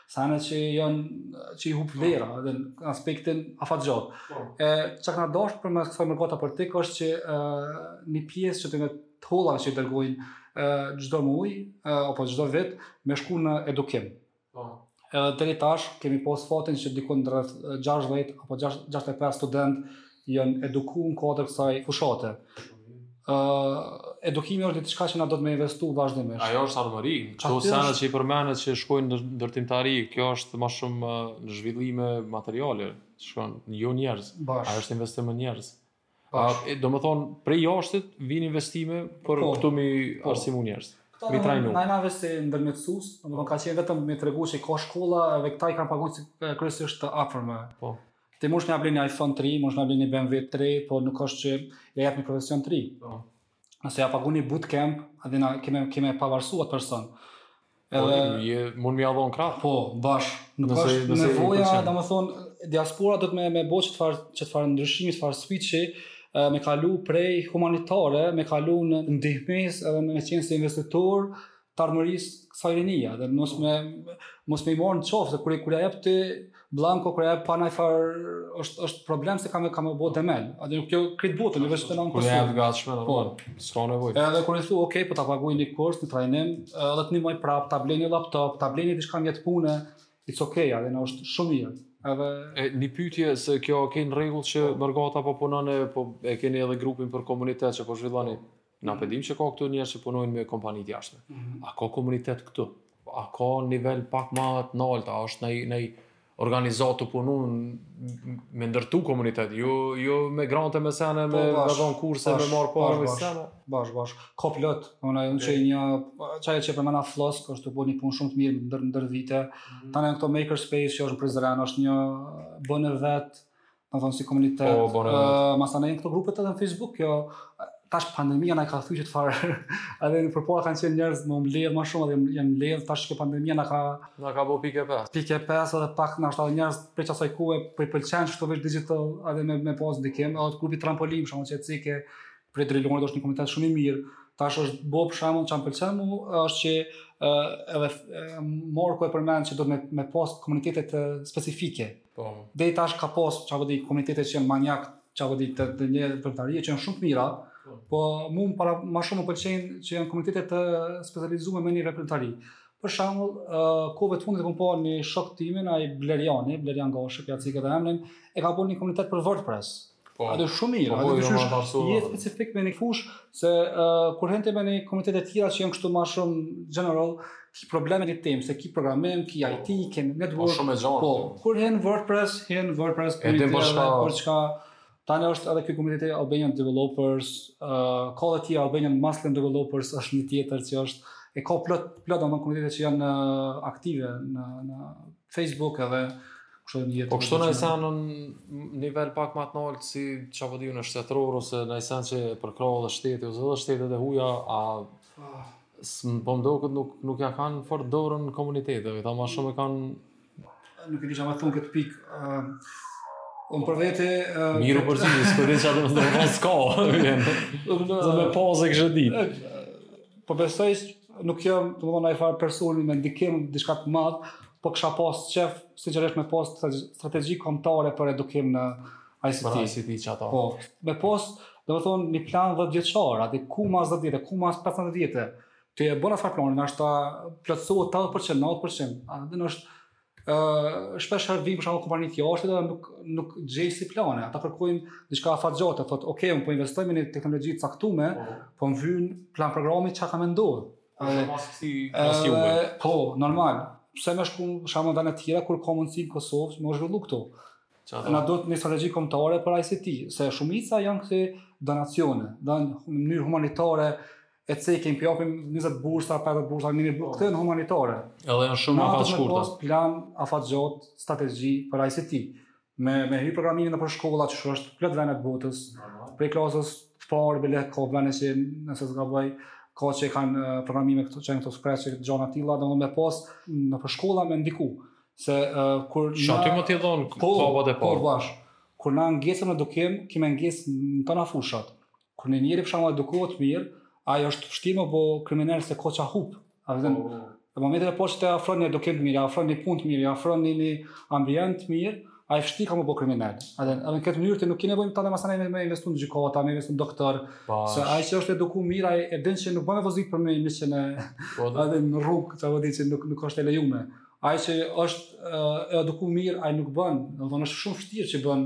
sene që janë që i hup vlera po. edhe në aspektin afatgjat. Po. E çka kena dashtë përmes kësaj Mërgata për TIK është që një pjesë e qetyne të hollave që i dërgojnë çdo muaj apo çdo vit me shku në edukim. Po. Edhe deri tash kemi pas fatin që dikun rreth 60 apo 65 studentë janë edukuar në kuadër të kësaj fushate. Ë edukimi është diçka që na duhet me investu vazhdimisht. Ajo është ardhmëri. Këto sene që i përmende që shkojnë në ndërtimtari, kjo është më shumë në zhvillime materiale, shkon jo në njerëz. Ajo është investim në njerëz. A, e, domethonë, prej jashtit vijnë investime për po, këtu me i po. arsimu njerëz. Këta me i trajnu. Këta. E neve si ndërmjetësues, domethonë, ka qenë vetëm me tregu që ka shkolla dhe këta i kanë pagu kryesisht të afërmve. Po. Ti mundesh me ia ble një iPhone të ri, mundesh me ia ble një BMW të ri, por nuk është që ia jep një profesion të ri. Po. nëse ia pagun një bootcamp, edhe na e kemi, kemi pavarësu atë person. Po, edhe, po, i, mun me ia dhonë krah? Po, bash. Nuk nëse, është nëse nevoja, domethonë, diaspora duhet me, me bo qetë farë, qetë farë ndryshimi, qetë farë switchi, me kalu prej humanitare, me kalu në ndihmës, edhe me qenë si investitor, t'ardhmërisë kësaj rinie dhe mos me mos me i marr në qoftë se kur kur ia jep ti blanko kur ia jep pa najfar është është problem se e ke ke bo demel atë kjo krejt botën jo vetëm n'Kosovë kur ia jep gatshme po s'ka nevojë edhe kur i thu ok po ta paguaj një kurs një trajnim edhe të nimoj prap ta blej një laptop ta blej një diçka mjet pune it's ok ja dhe na është shumë mirë edhe e një pyetje se kjo është në rregull që mërgata po punon e po e keni edhe grupin për komunitet që po e zhvilloni Na po dimë që ka këtu njerëz që punojnë me kompani të jashtme. Mhm. A ka komunitet këtu? A ka nivel pak më të lartë, a është naj naj organizatë tu punu me ndërtu komunitet, jo jo me grante me sene, po, me me dhanë kurse, me marr pare me sene. Bash bash. Ka plot, unë jam që një qaj që e përmena FLOSSK, është tu bo një punë shumë të mirë ndër ndër vite. Mhm. Tanë këto maker space që është në Prizren, është Bonevet domethonë si komunitet. Po, po, po. Mas anej këto grupet edhe në Facebook, jo tash pandemia na ka thy fare. Edhe ma përpara kanë qenë njerëz u mbledh më shumë dhe janë mbledh tash që pandemia na ka na ka bo pikë pesë. Pikë pesë edhe pak na është njerëz për çfarë ku e për po pëlqen qito veç digital edhe me me pas ndikim, edhe grupi Trampolin për shembull çikjo e Drilonit është një komunitet shumë i mirë. Tash është bo për shembull çka m'pëlqen mu është që edhe m'u ku e përmend që do me me pas komunitete specifike. Po. Deri tash ka pas ça po di komunitete që janë maniak, ça po di të të një veprimtarie që janë shumë të mira. Po, po mu ma para ma shumë më pëlqen që janë komunitete të specializume me një veprimtari. Për shembull, uh, kohëve të fundit e kam pa një shok timin, ai Bleriani, Blerian Gashi, p'ja ceki edhe emrin, e ka bo një komunitet për WordPress. Po. Edhe shumë mirë, po, edhe shumë mirë. Një specifik me një fushë se uh, kur hin te me një komunitete tjera që janë kështu më shumë general, ki probleme në temë, se ki programim, ki po. IT, ki network. Po shumë e gjanë. Po, kur hin WordPress, hin WordPress për një tjera, për çka Tani është edhe ky komuniteti Albanian Developers, uh, ka edhe ky Albanian Muslim Developers, është një tjetër që është e ka plot plot domethonë komunitete që janë uh, aktive në në Facebook edhe kështu në jetë. Po kështu një sen në nivel pak më të lartë si çka po di unë shtetëror ose një sen që përkrah edhe shteti ose edhe shtetet e huaja a ah. s'po m'doket nuk nuk ja kanë nga fort dorën në komuniteteve, ta më shumë kanë nuk e di çfarë thon këtë pikë. Uh, Unë për vete... Uh, Miru për zhjë, s'po di që atë më të më s'ka. Zë me pozë e kështë ditë. Po besoj nuk jam, domethonë ai farë personi me ndikim diçka të madh, po kisha pas qef sinqerisht me pas strategji kombëtare për edukim në ICT. Për ICT që ato. Po, me pas, domethonë një plan 10 vjeçar, aty ku mas 10 vjete, ku mas 15 vjete. Ti e bon atë far planin, asht u plotësu 80%, 90%. Edhe është shpeshherë vijnë për shembull kompani të jashtë dhe nuk nuk gjejnë asi plane. Ata kërkojnë diçka afatgjate, thotë, "Ok, unë po investoj me një teknologji të caktume, po, po m'vyn plan programi çka ka mendu." Po, edhe mos si mos ju. Po, normal. Pse me shku n'do vende të tjera kur ka mundësi në Kosovë, me u zhvillu këtu. Çfarë? Na duhet një strategji kombëtare për ICT, se shumica janë këto donacione, në mënyrë humanitare, e cekim, po japim 20 bursa, 50 bursa, 1000 bursa, këto janë humanitare. Edhe janë shumë afatshkurta. Në vend se me plan, afatgjatë, strategji për ICT. Me, me hy programimi nëpër shkolla qysh është plot vende të botës, prej klasës të parë, bile ka vene që nëse s'gaboj, ka që i kanë programime këtu, që janë këto Scratch e gjona të tilla, dhe në me pas nëpër shkolla me ndiku. Se uh, kur... Shë aty më t'i dhonë po, kabat e po, parë. Po, bash. Kur na ngecëm në edukim, kime ngecë në tana fushat. Kur një njeri për shembull edukohet mirë, ai është vështirë më bo kriminal se ka çka hup. A din, oh, në momentin e parë që të afron një edukim të mirë, afron një punë të mirë, afron një, një ambient të mirë, ai vështirë ka me bo kriminal. A din edhe në këtë mënyrë ti nuk ke nevojë tani masanej me investuar në gjykata, me investuar në doktor, pa, se ai që është edukuar mirë, ai e din se nuk bën me vozit përmi njëqind po, edhe në rrugë, çapo di që nuk nuk është e lejuar. Ai që është e edukuar mirë, ai nuk bën, do të thonë është shumë vështirë që bën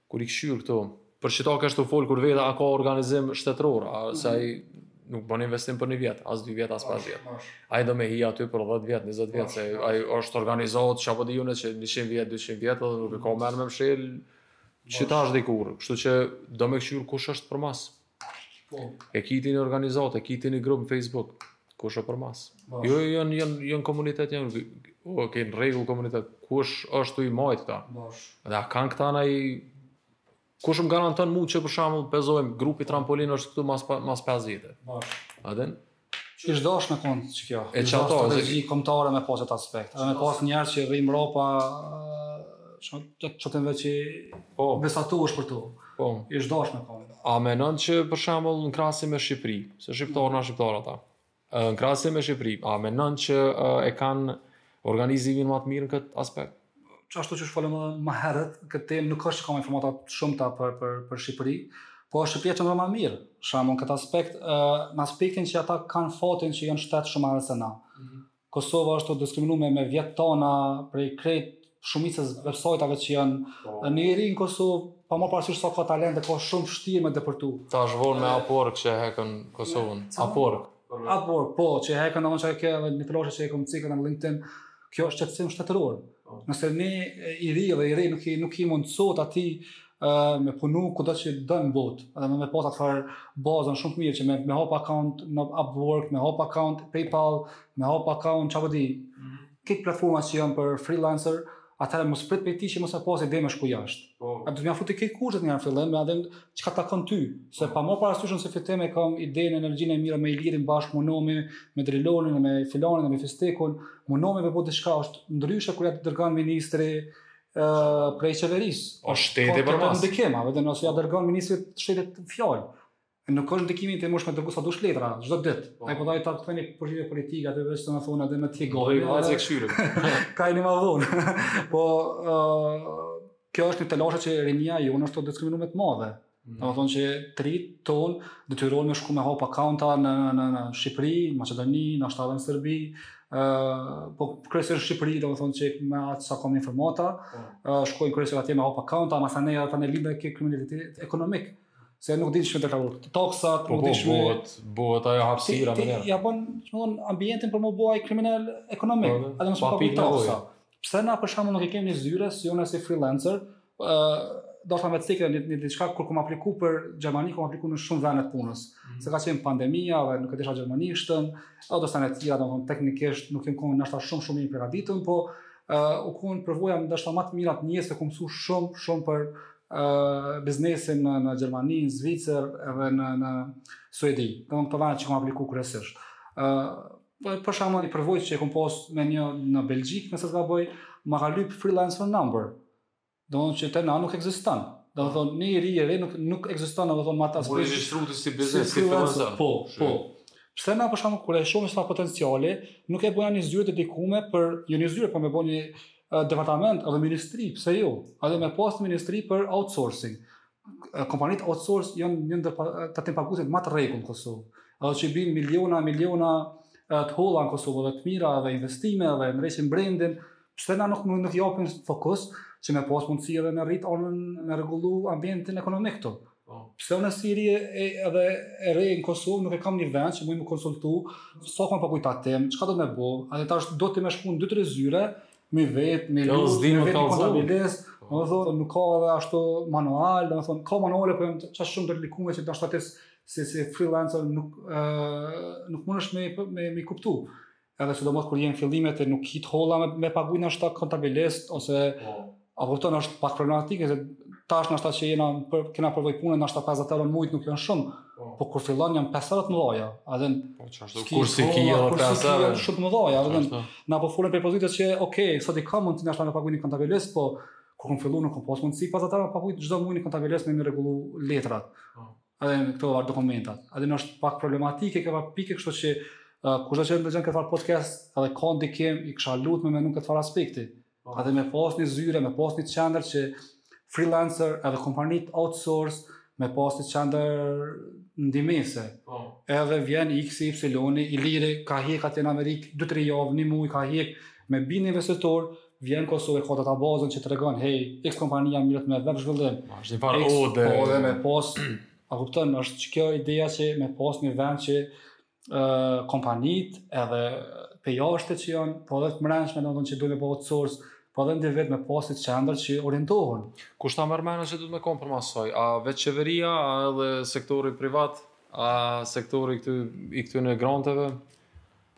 Kur i kqyr këtu. Për qita kështu fol kur vetë a ka organizim shtetëror se ai nuk bën investim për një vjet, as dy vjet, as pesë vjet. Ai do me hi aty për 10 vjet, 20 vjet, se ai është organizat, çapo di unë që 100 vjet, 200 vjet, edhe nuk e ka mend me mshelë qitash dikur. Kështu që do me kqyr kush është për mas. Po. E qitni një organizatë, e qitni një grup në Facebook, kush është për mas. Po. Jo, jo, janë, janë, janë komunitet, janë, okej në rregull komunitet, kush është tu i majtë këta. Po. Dhe a kanë këta naj... Kush më garanton mu që për shembull po e zojmë, grupi Trampolin është këtu mas, mas 5 vjetë. Po. A din? Ish dash me kon qekjo. E çfarë do çështje kombëtare me pas atë aspekt. Edhe me pas njerëz që rrin mrapa çon e çon veç i përmisat osh për to. Po. Ish dash me kon. A menon që për shembull në krahasim me Shqipëri, se shqiptarë na shqiptarë ata. Në krahasim me Shqipëri, a menon që e kanë organizimin ma të mirë në këtë aspekt. Qashtu qysh folëm edhe ma herët, këtë temë nuk është që kam informata të shumta për, për, për Shqipëri, po është Shqipëria qo ma e mirë, shumë në këtë aspekt, në aspektin që ata kanë fatin që janë shtet shumë ma herët se na. Mm -hmm. Kosova është tu u diskriminu me, me vjet tana prej krejt shumicës websajtave që janë po. Një njeri në Kosovë, pa marrë parasysh sa ka talent e ka shumë fshtirë me depërtu. Tash vonë me Upwork që e hekën Kosovën, Upwork. Upwork, po, që e hekën edhe një floshë që e hekën çikë në LinkedIn, kjo është shqetësim shtetëror. Po. Nëse ni i ri edhe i ri nuk i, nuk i mundësohet atij uh, me punu ku do që don në botë, edhe me me pas atë farë bazën shumë të mirë që me, me hap account në Upwork, me hap account PayPal, me hap account çapo di. Mm -hmm. Krejt platforma që janë për freelancer, atëherë mos prit prej tij që mos e pas ide me shku jashtë. Po. A din ti m'ja futi këto kushtet nga në fillim, me e ditë çka të takon ty, se pa marrë parasysh se Fitim e kam idenë energjinë e mirë me Ilirin bashkë munomi me Drilonin me filanin me fistekun, munomi me bo diçka është ndryshe kur ja dërgon ministri prej qeverisë. Osht shteti për mas. Vetëm ndikim, vetëm nëse ja dërgon ministri i shtetit fjalë. Nuk ka ndikim, ti munesh me dërgu sa dush letra, çdo ditë. Po. Ai po don ta kthen ni përgjigje politike atë vetë të ma thonë edhe me gojë. Po, as e këshyrë. Ka, domethonë. Po, kjo është një telashe që rinia jonë është e diskriminume të madhe. Mm. Domethonë që detyrohen me shku me hap accounta në, në, në Shqipëri, në Maqedoni, ndoshta në Serbi, uh, po kryesisht Shqipëri, domethonë që me atë sa kom informata, mm. uh, shkojnë kryesisht atje me hap accounta, masanej edhe të në lidhe ke kriminalitet ekonomik. se nuk din çfarë ka bërë. Taksat, po, nuk po, din çfarë. Po, bëhet, bëhet ajo hapësira më mirë. Ja bën, domthon ambientin për me bo ai kriminal ekonomik, po, edhe mos me pagu taksa. Pse na për shembull nuk e kemi zyre si unë si freelancer, ë uh, do ta marr si një diçka kur kam aplikuar për Gjermani, kam aplikuar në shumë vende të punës. Mm -hmm. Se ka qenë pandemia dhe nuk e disha gjermanishtën, apo do sene të tjera, domthon teknikisht nuk kam konë ndoshta shumë shumë mirë i përgatitun, po uh, u kon përvoja ndoshta më të mira sepse kom msu shumë shumë për biznesin në, në Gjermani, në Zvicër dhe në, në Suedi. Dhe në këto vene që kom apliku kryesisht. Uh, për shembull një përvojë që e kom pas me një në Belgjikë, nëse s'gaboj, ma ka lypë freelancer number. Domethonë që te na nuk ekziston. Domethonë, një i ri, ri nuk, nuk ekziston, domethonë, në atë aspekt. Më të si biznes, si freelancer. Po, po. Pse na për shembull kur e shohim sa potenciale, nuk e bëjmë një zyrë të dedikume për, jo një zyrë, por me bo një departament edhe ministri, pse jo? Edhe me pas ministri për outsourcing. Kompanitë outsource janë një ndër tatimpagusit ma të rregull në Kosovë. Edhe që bin miliona, miliona të holla në Kosovë dhe të mira dhe investime dhe ndreqin brendin, pse na nuk, nuk i japin fokus që me pas mundësi edhe me rrit anën me rregullu ambientin ekonomik këtu. Po. Pse unë si i ri edhe e re në Kosovë, nuk e kam një vend që muj me u konsultu, sa kam me pagu tatim, çka duhet me bo? Edhe tash duhet me shku n' dy tre zyre me vet, me ju lut, me vet kontabilist, po. domethonë nuk ka edhe ashtu manual, domethonë ka manuale po aq shumë të komplikume që ndoshta ti si si freelancer nuk ë nuk mundesh me me me kuptu. Edhe sidomos kur je n'fillimet e nuk ki t'holla me, me pagu ndoshta kontabilist ose po. a kupton është pak problematike se tash na që jena për, kena përvojë pune ndoshta 50 euro n'muj nuk janë shumë. Po, po kur fillon janë 50 euro të mëdha. Edhe po, kur s'i ki janë 50 euro shumë të mëdha. Edhe na po folim prej pozitës që ok, sot i kam muj ndoshta me pagu ni kontabilist, po kur kam filluar nuk kam pas mundësi 50 euro me pagu çdo muaj ni kontabilist me m'i rregullu letrat. Po. Edhe këto a dokumentat. Edhe është pak problematike kjo pikë, kështu që uh, kush e ndëgjon këtë far podcast, edhe ka ndikim, i kisha lutë me e marrë këtë far aspekti. Oh. Edhe me pas një zyre, me pas një qendër që freelancer edhe kompanitë outsource, me pas një qendër ndihmëse. Oh. Edhe vjen X, Y, Iliri, ka hjek atje në Amerikë, 2-3 javë, një mujë, ka hjek, me bi ni investitor, Vjen Kosovë ka databazën që tregon hey, X kompania mirët me web zhvillim. Ma, është një farë X, edhe. Edhe me pas, a kupton, është që kjo ideja që me pas një vend që uh, kompanit edhe prej jashtë që janë, po edhe të mrenshme, në qoftë që duhet me bo outsource, po edhe na me pas një qendër që orientohen. Kush ta merr mendja që duhet me kon përmas saj? A vetë qeveria, a edhe sektori privat, a sektori këtu, i këtyne granteve?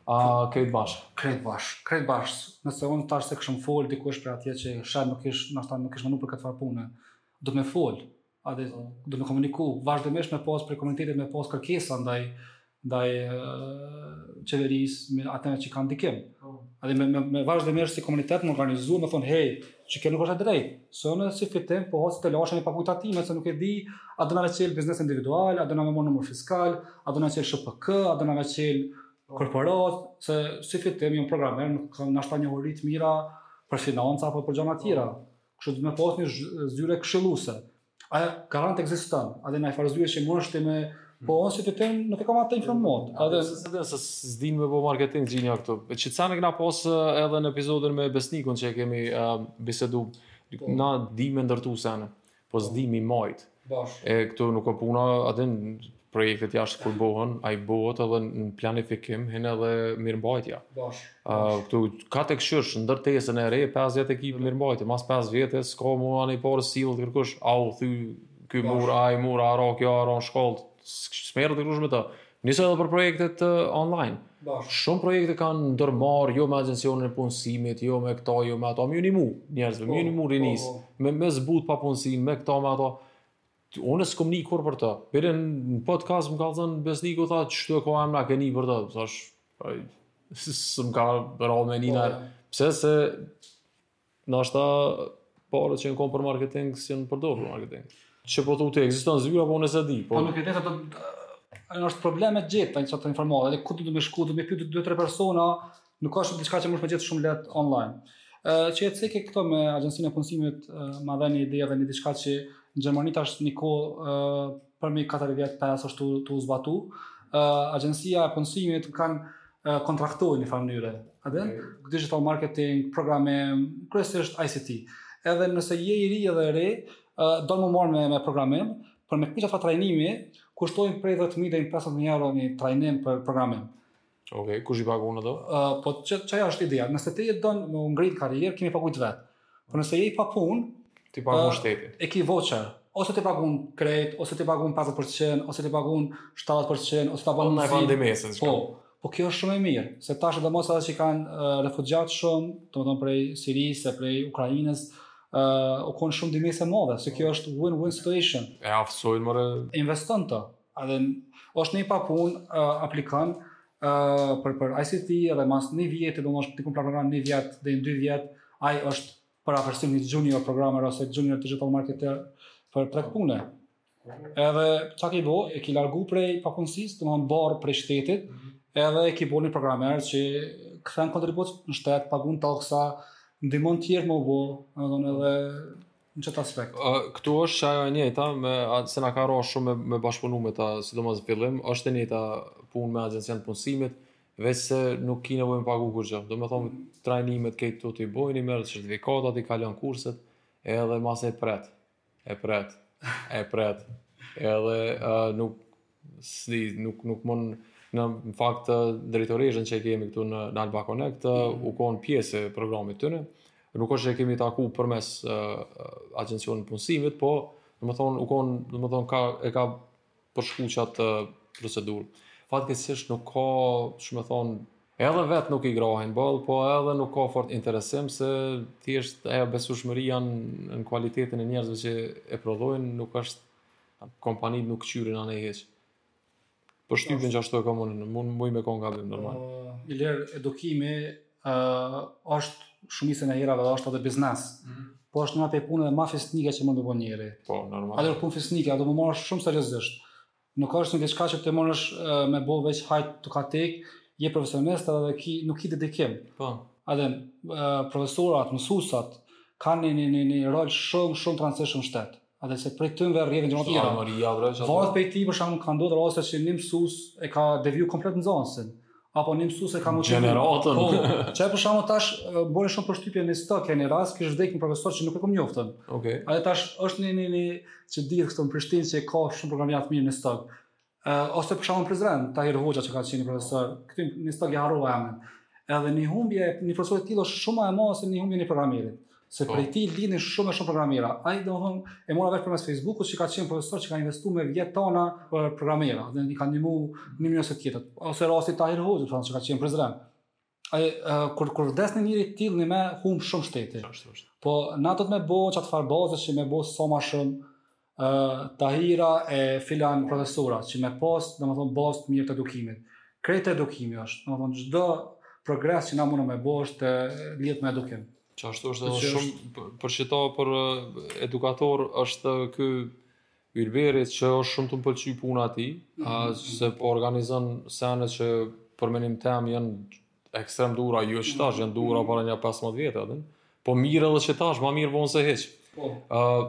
A, krejt bashkë. Krejt bashkë, krejt bashkë. Nëse unë tash s'e kishëm folë dikush prej atje që s'jam nuk ish, nashta nuk ish menu për këtë farë punë, duhet me folë, edhe po. duhet me komuniku, vazhdimisht me pas prej komunitetit me pas kërkesa ndaj ndaj qeverisë me atë që kanë ndikim. Po. Edhe me me, me vazhdimisht si komunitet me u organizu, me thon hey, Që kjo nuk është e drejtë. Se unë si fillim, po ose ta lëshë me pagu tatime, se nuk e di, a dona me çel biznes individual, a dona me marrë numër fiskal, a dona me çel SHPK, a dona me çel korporatë, se si fillim, jam programer, nuk kam nashta njohuri t'mira për financa apo për gjana tjera. Kështu duhet me pas një zyre këshilluese. A garant ekziston? Edhe naj farë zyre që mundet me hmm. po ose të them nuk e kam atë informatë. Edhe se edhe se s'din me bo marketing gjinja këtu. E ç'e kena pas edhe në epizodin me Besnikun që e kemi uh, bisedu, po. na dimë me ndërtu sene, po, po. s'dimë me i majt. Bash. E këtu nuk o puna, edhe projektet jashtë kur bëhen, ai bëhet edhe në planifikim, hin edhe mirëmbajtja. Bash. Ë këtu ka te krejt ndërtesën e re s'ke ekip mirëmbajtje, mas 5 vjetë s'ka mo as nuk po sillet kërkush, au thy ky mur ai mur a ra kjo a ra në shkollë, s'merret kërkush me të. Njësoj edhe për projektet uh, online. Bash. Shumë projekte kanë ndërmarrë jo me agjencionin e punësimit, jo me këta, jo me ata, me i ndihmu njerëzve, me i ndihmu rinisë, me me zbut papunësinë, me këta me ata. Unë s'kom ni kurrë për të. Bile në podcast më ka thënë Besniku, tha, qeshtu e ka emnin a ke ni për të. Thash, s'më ka ra me ni hiç. Po, Pse se, nashta, paret që janë kon për marketing, s'janë përdor për marketing. Që po thu, ekziston zyra, po unë s'e di. Po, po nuk e di se ajo është problem me gjetë, tani çfarë të informohet, edhe ku duhet me shku, duhet me pyet dy tre persona, Nuk është diçka që mundesh me gjetë shumë lehtë online. Ë që e ceke këto me agjencinë e punësimit ma dha një ide edhe një diçka që në Gjermani tash një kohë përmi 4 vjet besoj është tu u zbatu. Ë agjencia e punësimit kanë kontraktuar në farë mënyre. Edhe? Digital marketing, programim, kryesisht ICT. Edhe nëse je i ri edhe e re, do me u marrë me, me programim, për me kësi farë trajnimi, kushtojnë prej 10.000 deri 15.000 euro një trajnim për programim. Ok, kush i pagun ato? Uh, po qa, qa është ideja, nëse ti e don me ngrit karrierë, ki me pagu vetë. Po nëse je i papunë, t'i pagun uh, shteti. E ki vauçer, ose t'i pagun krejt, ose t'i pagun 50%, ose t'i pagun 70% ose ta bën në pandemesën. Po, po kjo është shumë e mirë, se tash sidomos ata që kanë uh, refugjatë shumë, domethënë prej Sirisë, prej Ukrainës, uh, u konë shumë ndihmesë e madhe, se kjo është win-win situation. E aftësojnë more... Investon të, Edhe është një i papunë, aplikon për për ICT edhe mas një vjete, domethënë dikun programon një vjetë dhe në dy vjetë, ai është përafërsisht një junior programmer ose junior digital marketer për treg pune. Edhe çka ke bo, e ki largu prej papunësisë, domethënë barrë prej shtetit, mhm. edhe e ki bo një programmer që kthen kontribut në shtet, pagun taksa, ndihmon tjerë me bo, edhe në qat aspekt. Uh, këtu është që ajo e njëjta me se na ka ra shumë me, me bashkëpunu me ta, sidomos në fillim, është e njëjta punë me agjencionet e punësimit, veç se nuk ki nevojë me pagu kurrë. Domethonë mm. trajnimet krejt t'i bojnë, i merr certifikatat, i kalon kurset, edhe masnej pret. E pret. E pret. Edhe uh, nuk S'di, nuk, nuk mun, në fakt drejtoreshën që e kemi këtu në, në Alba Connect, mm. u konë pjesë e programit të tyne, nuk është që e kemi taku përmes uh, agjencionit punësimit, po, domethonë, u konë, domethonë, ka, e ka përshku qat procedurë. Fatkeqësisht nuk ka, domethonë, edhe vetë nuk i grahin boll, po edhe nuk ka fort interesim, se thjesht ajo besushmëria në, në kualitetin e njerëzve që e prodhojnë, nuk është Kompanitë nuk kqyrin anej hiq. Përshtypjen që ashtu e kom unë, mund, muj me konë gabim, normal. Uh, Ilir, edukimi uh, është shumicën e herave, është edhe biznes. Mm -hmm. Po është një atë e punë dhe ma fisnike që mundet me bo njëri. Po, normal. Atë punë fisnike, duhet me marrë shumë seriosisht. Nuk është një diçka që ti munesh uh, me bo veç hajt t'ka tekë, je profesionist edhe ki, nuk ki dedikim. Po. Edhe uh, profesorat, mësusat, kanë një, një, një, një rol shumë, shumë të rëndësishëm n'shtet. Edhe se prej tynve rrjedhin gjëra të tjera. Varet prej tij për shembull kanë ndodhur raste që një mësues e ka deviju komplet nxënësin apo një mësues e ka mos gjeneratën. Po, qaj për shembull tash m'bëri shumë përshtypje në Istog, e një rast kish vdekë një profesor që nuk e kam njoftën. Okej. Okay. Edhe tash është një një një që dihet këtu në Prishtinë se ka shumë programera t'mirë në Istog. Uh, ose për shembull n'Prizren, Tahir Hoxha që ka qenë profesor, këtu në Istog ia harrova emrin. Edhe një humbje e një profesori të tillë është shumë më e madhe se një humbje e një programeri. Se po. prej tij lindin shumë e shumë programera. Ai domthon e mora vesh përmes Facebookut që ka qenë profesor që ka investuar me vjet t'tana për programera, dhe i ka ndihmuar në një mënyrë ose tjetër. Ose rasti Tahir Hoxhës, thonë se ka qenë n'Prizren. Ai kur kur vdes ni njeri të tillë ni me hum shumë shteti. Po na do të me bo qat far baze që me bo sa më shumë ë uh, tahira e filan profesora që me pas, domethënë bazë të mirë të edukimit. Krejt edukimi është, domethënë çdo progres që na mundë më bëu është lidhet me edukim. Që ashtu është edhe shumë është... përshito për edukator është ky Ylberit që është shumë tu më pëlqy puna e tij, mm -hmm. se po organizën sene që për menim tem janë ekstrem të dhura, jo qitash janë të dhura mm -hmm. para një 15 vjetë, a din? po mirë edhe qitash, ma mirë vonë se hiç. Po. Uh,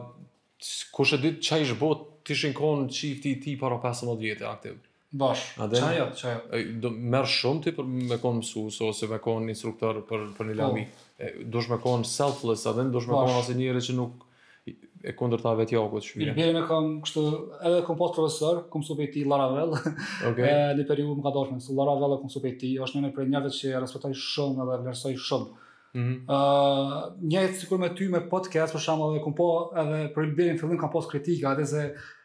kush e ditë qa ish bo t'ish kon qifti i tij para 15 vjetë aktiv? Bash, a din, qa jep, qa jep? Do merr shumë ti, për me kon mësues ose me kon instruktor për për një lami. Po. Duhet me kon selfless, a din duhet me kon asi njeri që nuk e kundër ta vetë jakut shumë. Në Berlin kam kështu edhe kom pas profesor, kom msu pej tij Laravel. Okej. Okay. një periudhë më ka dashur me msu Laravel e kom msu pej tij, është një prej njerëzve që respektoj shumë dhe vlerësoj shumë. Mhm. Mm ë uh, njëjtë sikur me ty me podcast për shembull edhe kom po edhe për Ylberin fillim kam pas kritika edhe se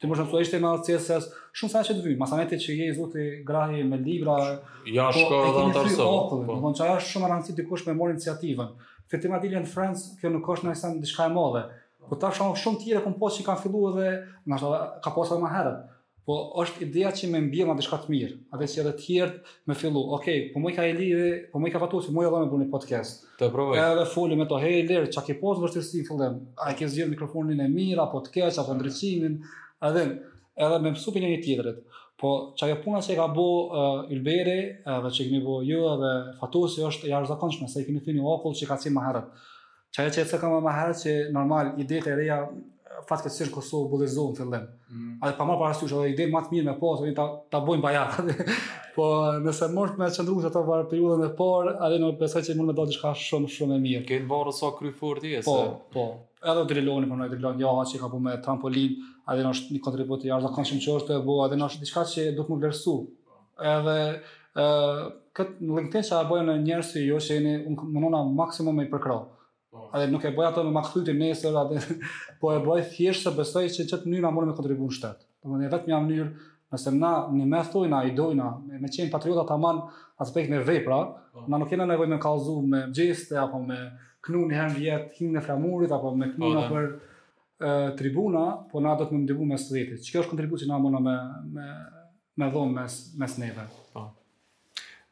Ti më shumë ishte në CSS, shumë sa që të vynë, masanej te që je i zoti grahi me libra, ja po, shko edhe në tërësë. Po, po. Do të thotë që është shumë rëndësi dikush me marr iniciativën. Fitim a din në Friends, kjo nuk është ni sen diçka e madhe. Po tash shumë shumë tjere kom posë që kanë fillu edhe, nashta ka posë edhe ma herët. Po është ideja që me mbjell ma diçka të mirë, a din që edhe tjertë me fillu. Okej, okay, po më e ka Leri edhe, po më e ka Fatosi muj edhe me bu një podcast. Të provoj. Edhe foli me to, hey Ler, çka ke pas vështirësi fillim? A e ke zgjedh mikrofonin e mirë apo të keq apo ndriçimin? Edhe edhe me mësu për njëni-tjetrit. Po qajo puna që e ka bo uh, Ylberi, edhe që keni bo ju edhe Fatosi është e jashtëzakonshme, se i keni thy ni akull që ka qenë më herët. Qa që e ceka më herët që normal idetë e reja fatkeqësisht në Kosovë bullizohen fillim. Mm. A din pa marrë parasysh edhe ide më të mirë me pas, ato ta ta bëjnë bajat. po nëse mundesh me qëndru ato valë periudhën e parë, a din unë besoj që mund të dalë diçka shumë shumë e mirë. Krejt varet sa kryfortë je po, se. Po, Edhe Driloni po ma Drilon Jaha që ka bo me Trampolin, a din është një kontribut i jashtëzakonshëm që është e bon, a din është diçka që duhet me vlerësu. Edhe ë këtë në LinkedIn sa bëjnë njerëz si ju që jeni unë mundona maksimum me përkrah. Po. A din nuk e bëj atë me ma kthy ti nesër, a din po e bëj thjesht se besoj se n'qet mënyrë na muna me kontribu në shtet. Domethënë vetëm një mënyrë, nëse na n'mëtojna i dojna me, me qenë patriota tamam aspekt me vepra, po. na nuk kena nevojë me kallzu me gjeste apo me knu një herë vjet himnin e flamurit apo me knu po, për e, tribuna, po na duhet me ndihmu njëni-tjetrit. Qikjo është kontribut që na mona me, me, Me dhonë mes, mes neve. Po.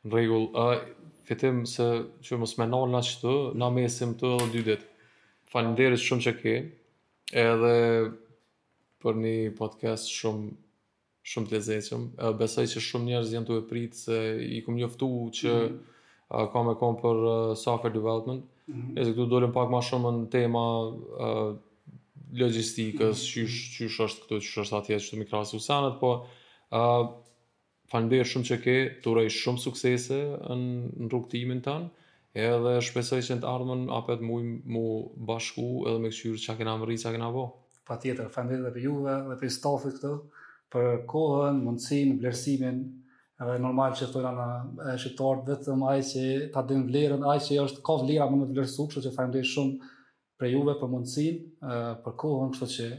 Në regull, a, Fitim se që mos me nalën qëtu, na mesim këtu edhe dy ditë. Faleminderit shumë që ke, edhe për një podcast shumë shumë të lezetshëm. Besoj që shumë njerëz janë tu e pritë se i kom njoftu që mm -hmm. uh, ka me konë për uh, software development. Mm -hmm. Edhe pse këtu dolim pak ma shumë në tema uh, logjistikës, mm. qysh, qysh është këtu, qysh është atje, qysh me i krahasu senet, po uh, faleminderit shumë që ke, të uroj shumë suksese në rrugëtimin tan, edhe shpresoj që në të ardhmen apet mujmë m'u bashku edhe me këqyrë çka kena mrri, çka kena bo. Patjetër, faleminderit dhe për juve dhe për stafin këtu, për kohën, mundësinë, vlerësimin, edhe normal që thojna ne shqiptarët vetëm ai që ta din vlerën, ai që ka vlera me të vlerësu, kështu që faleminderit shumë prej juve për mundësinë, për kohën, kështu që...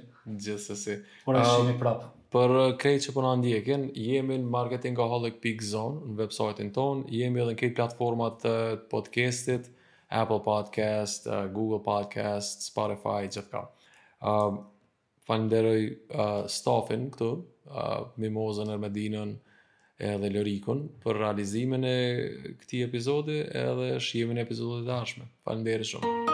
Gjithsesi. Po shihemi prap. Për krejt që po na ndjekin, jemi në marketingaholic.zone, në website-in ton, jemi edhe në krejt platformat të podcastit, Apple Podcast, Google Podcast, Spotify, gjithka. Ëm Falënderoj stafin këtu, Mimozën, Ermedinën edhe Lorikun për realizimin e këtij epizodi edhe shihemi n'episodet e ardhshme. Faleminderit shumë.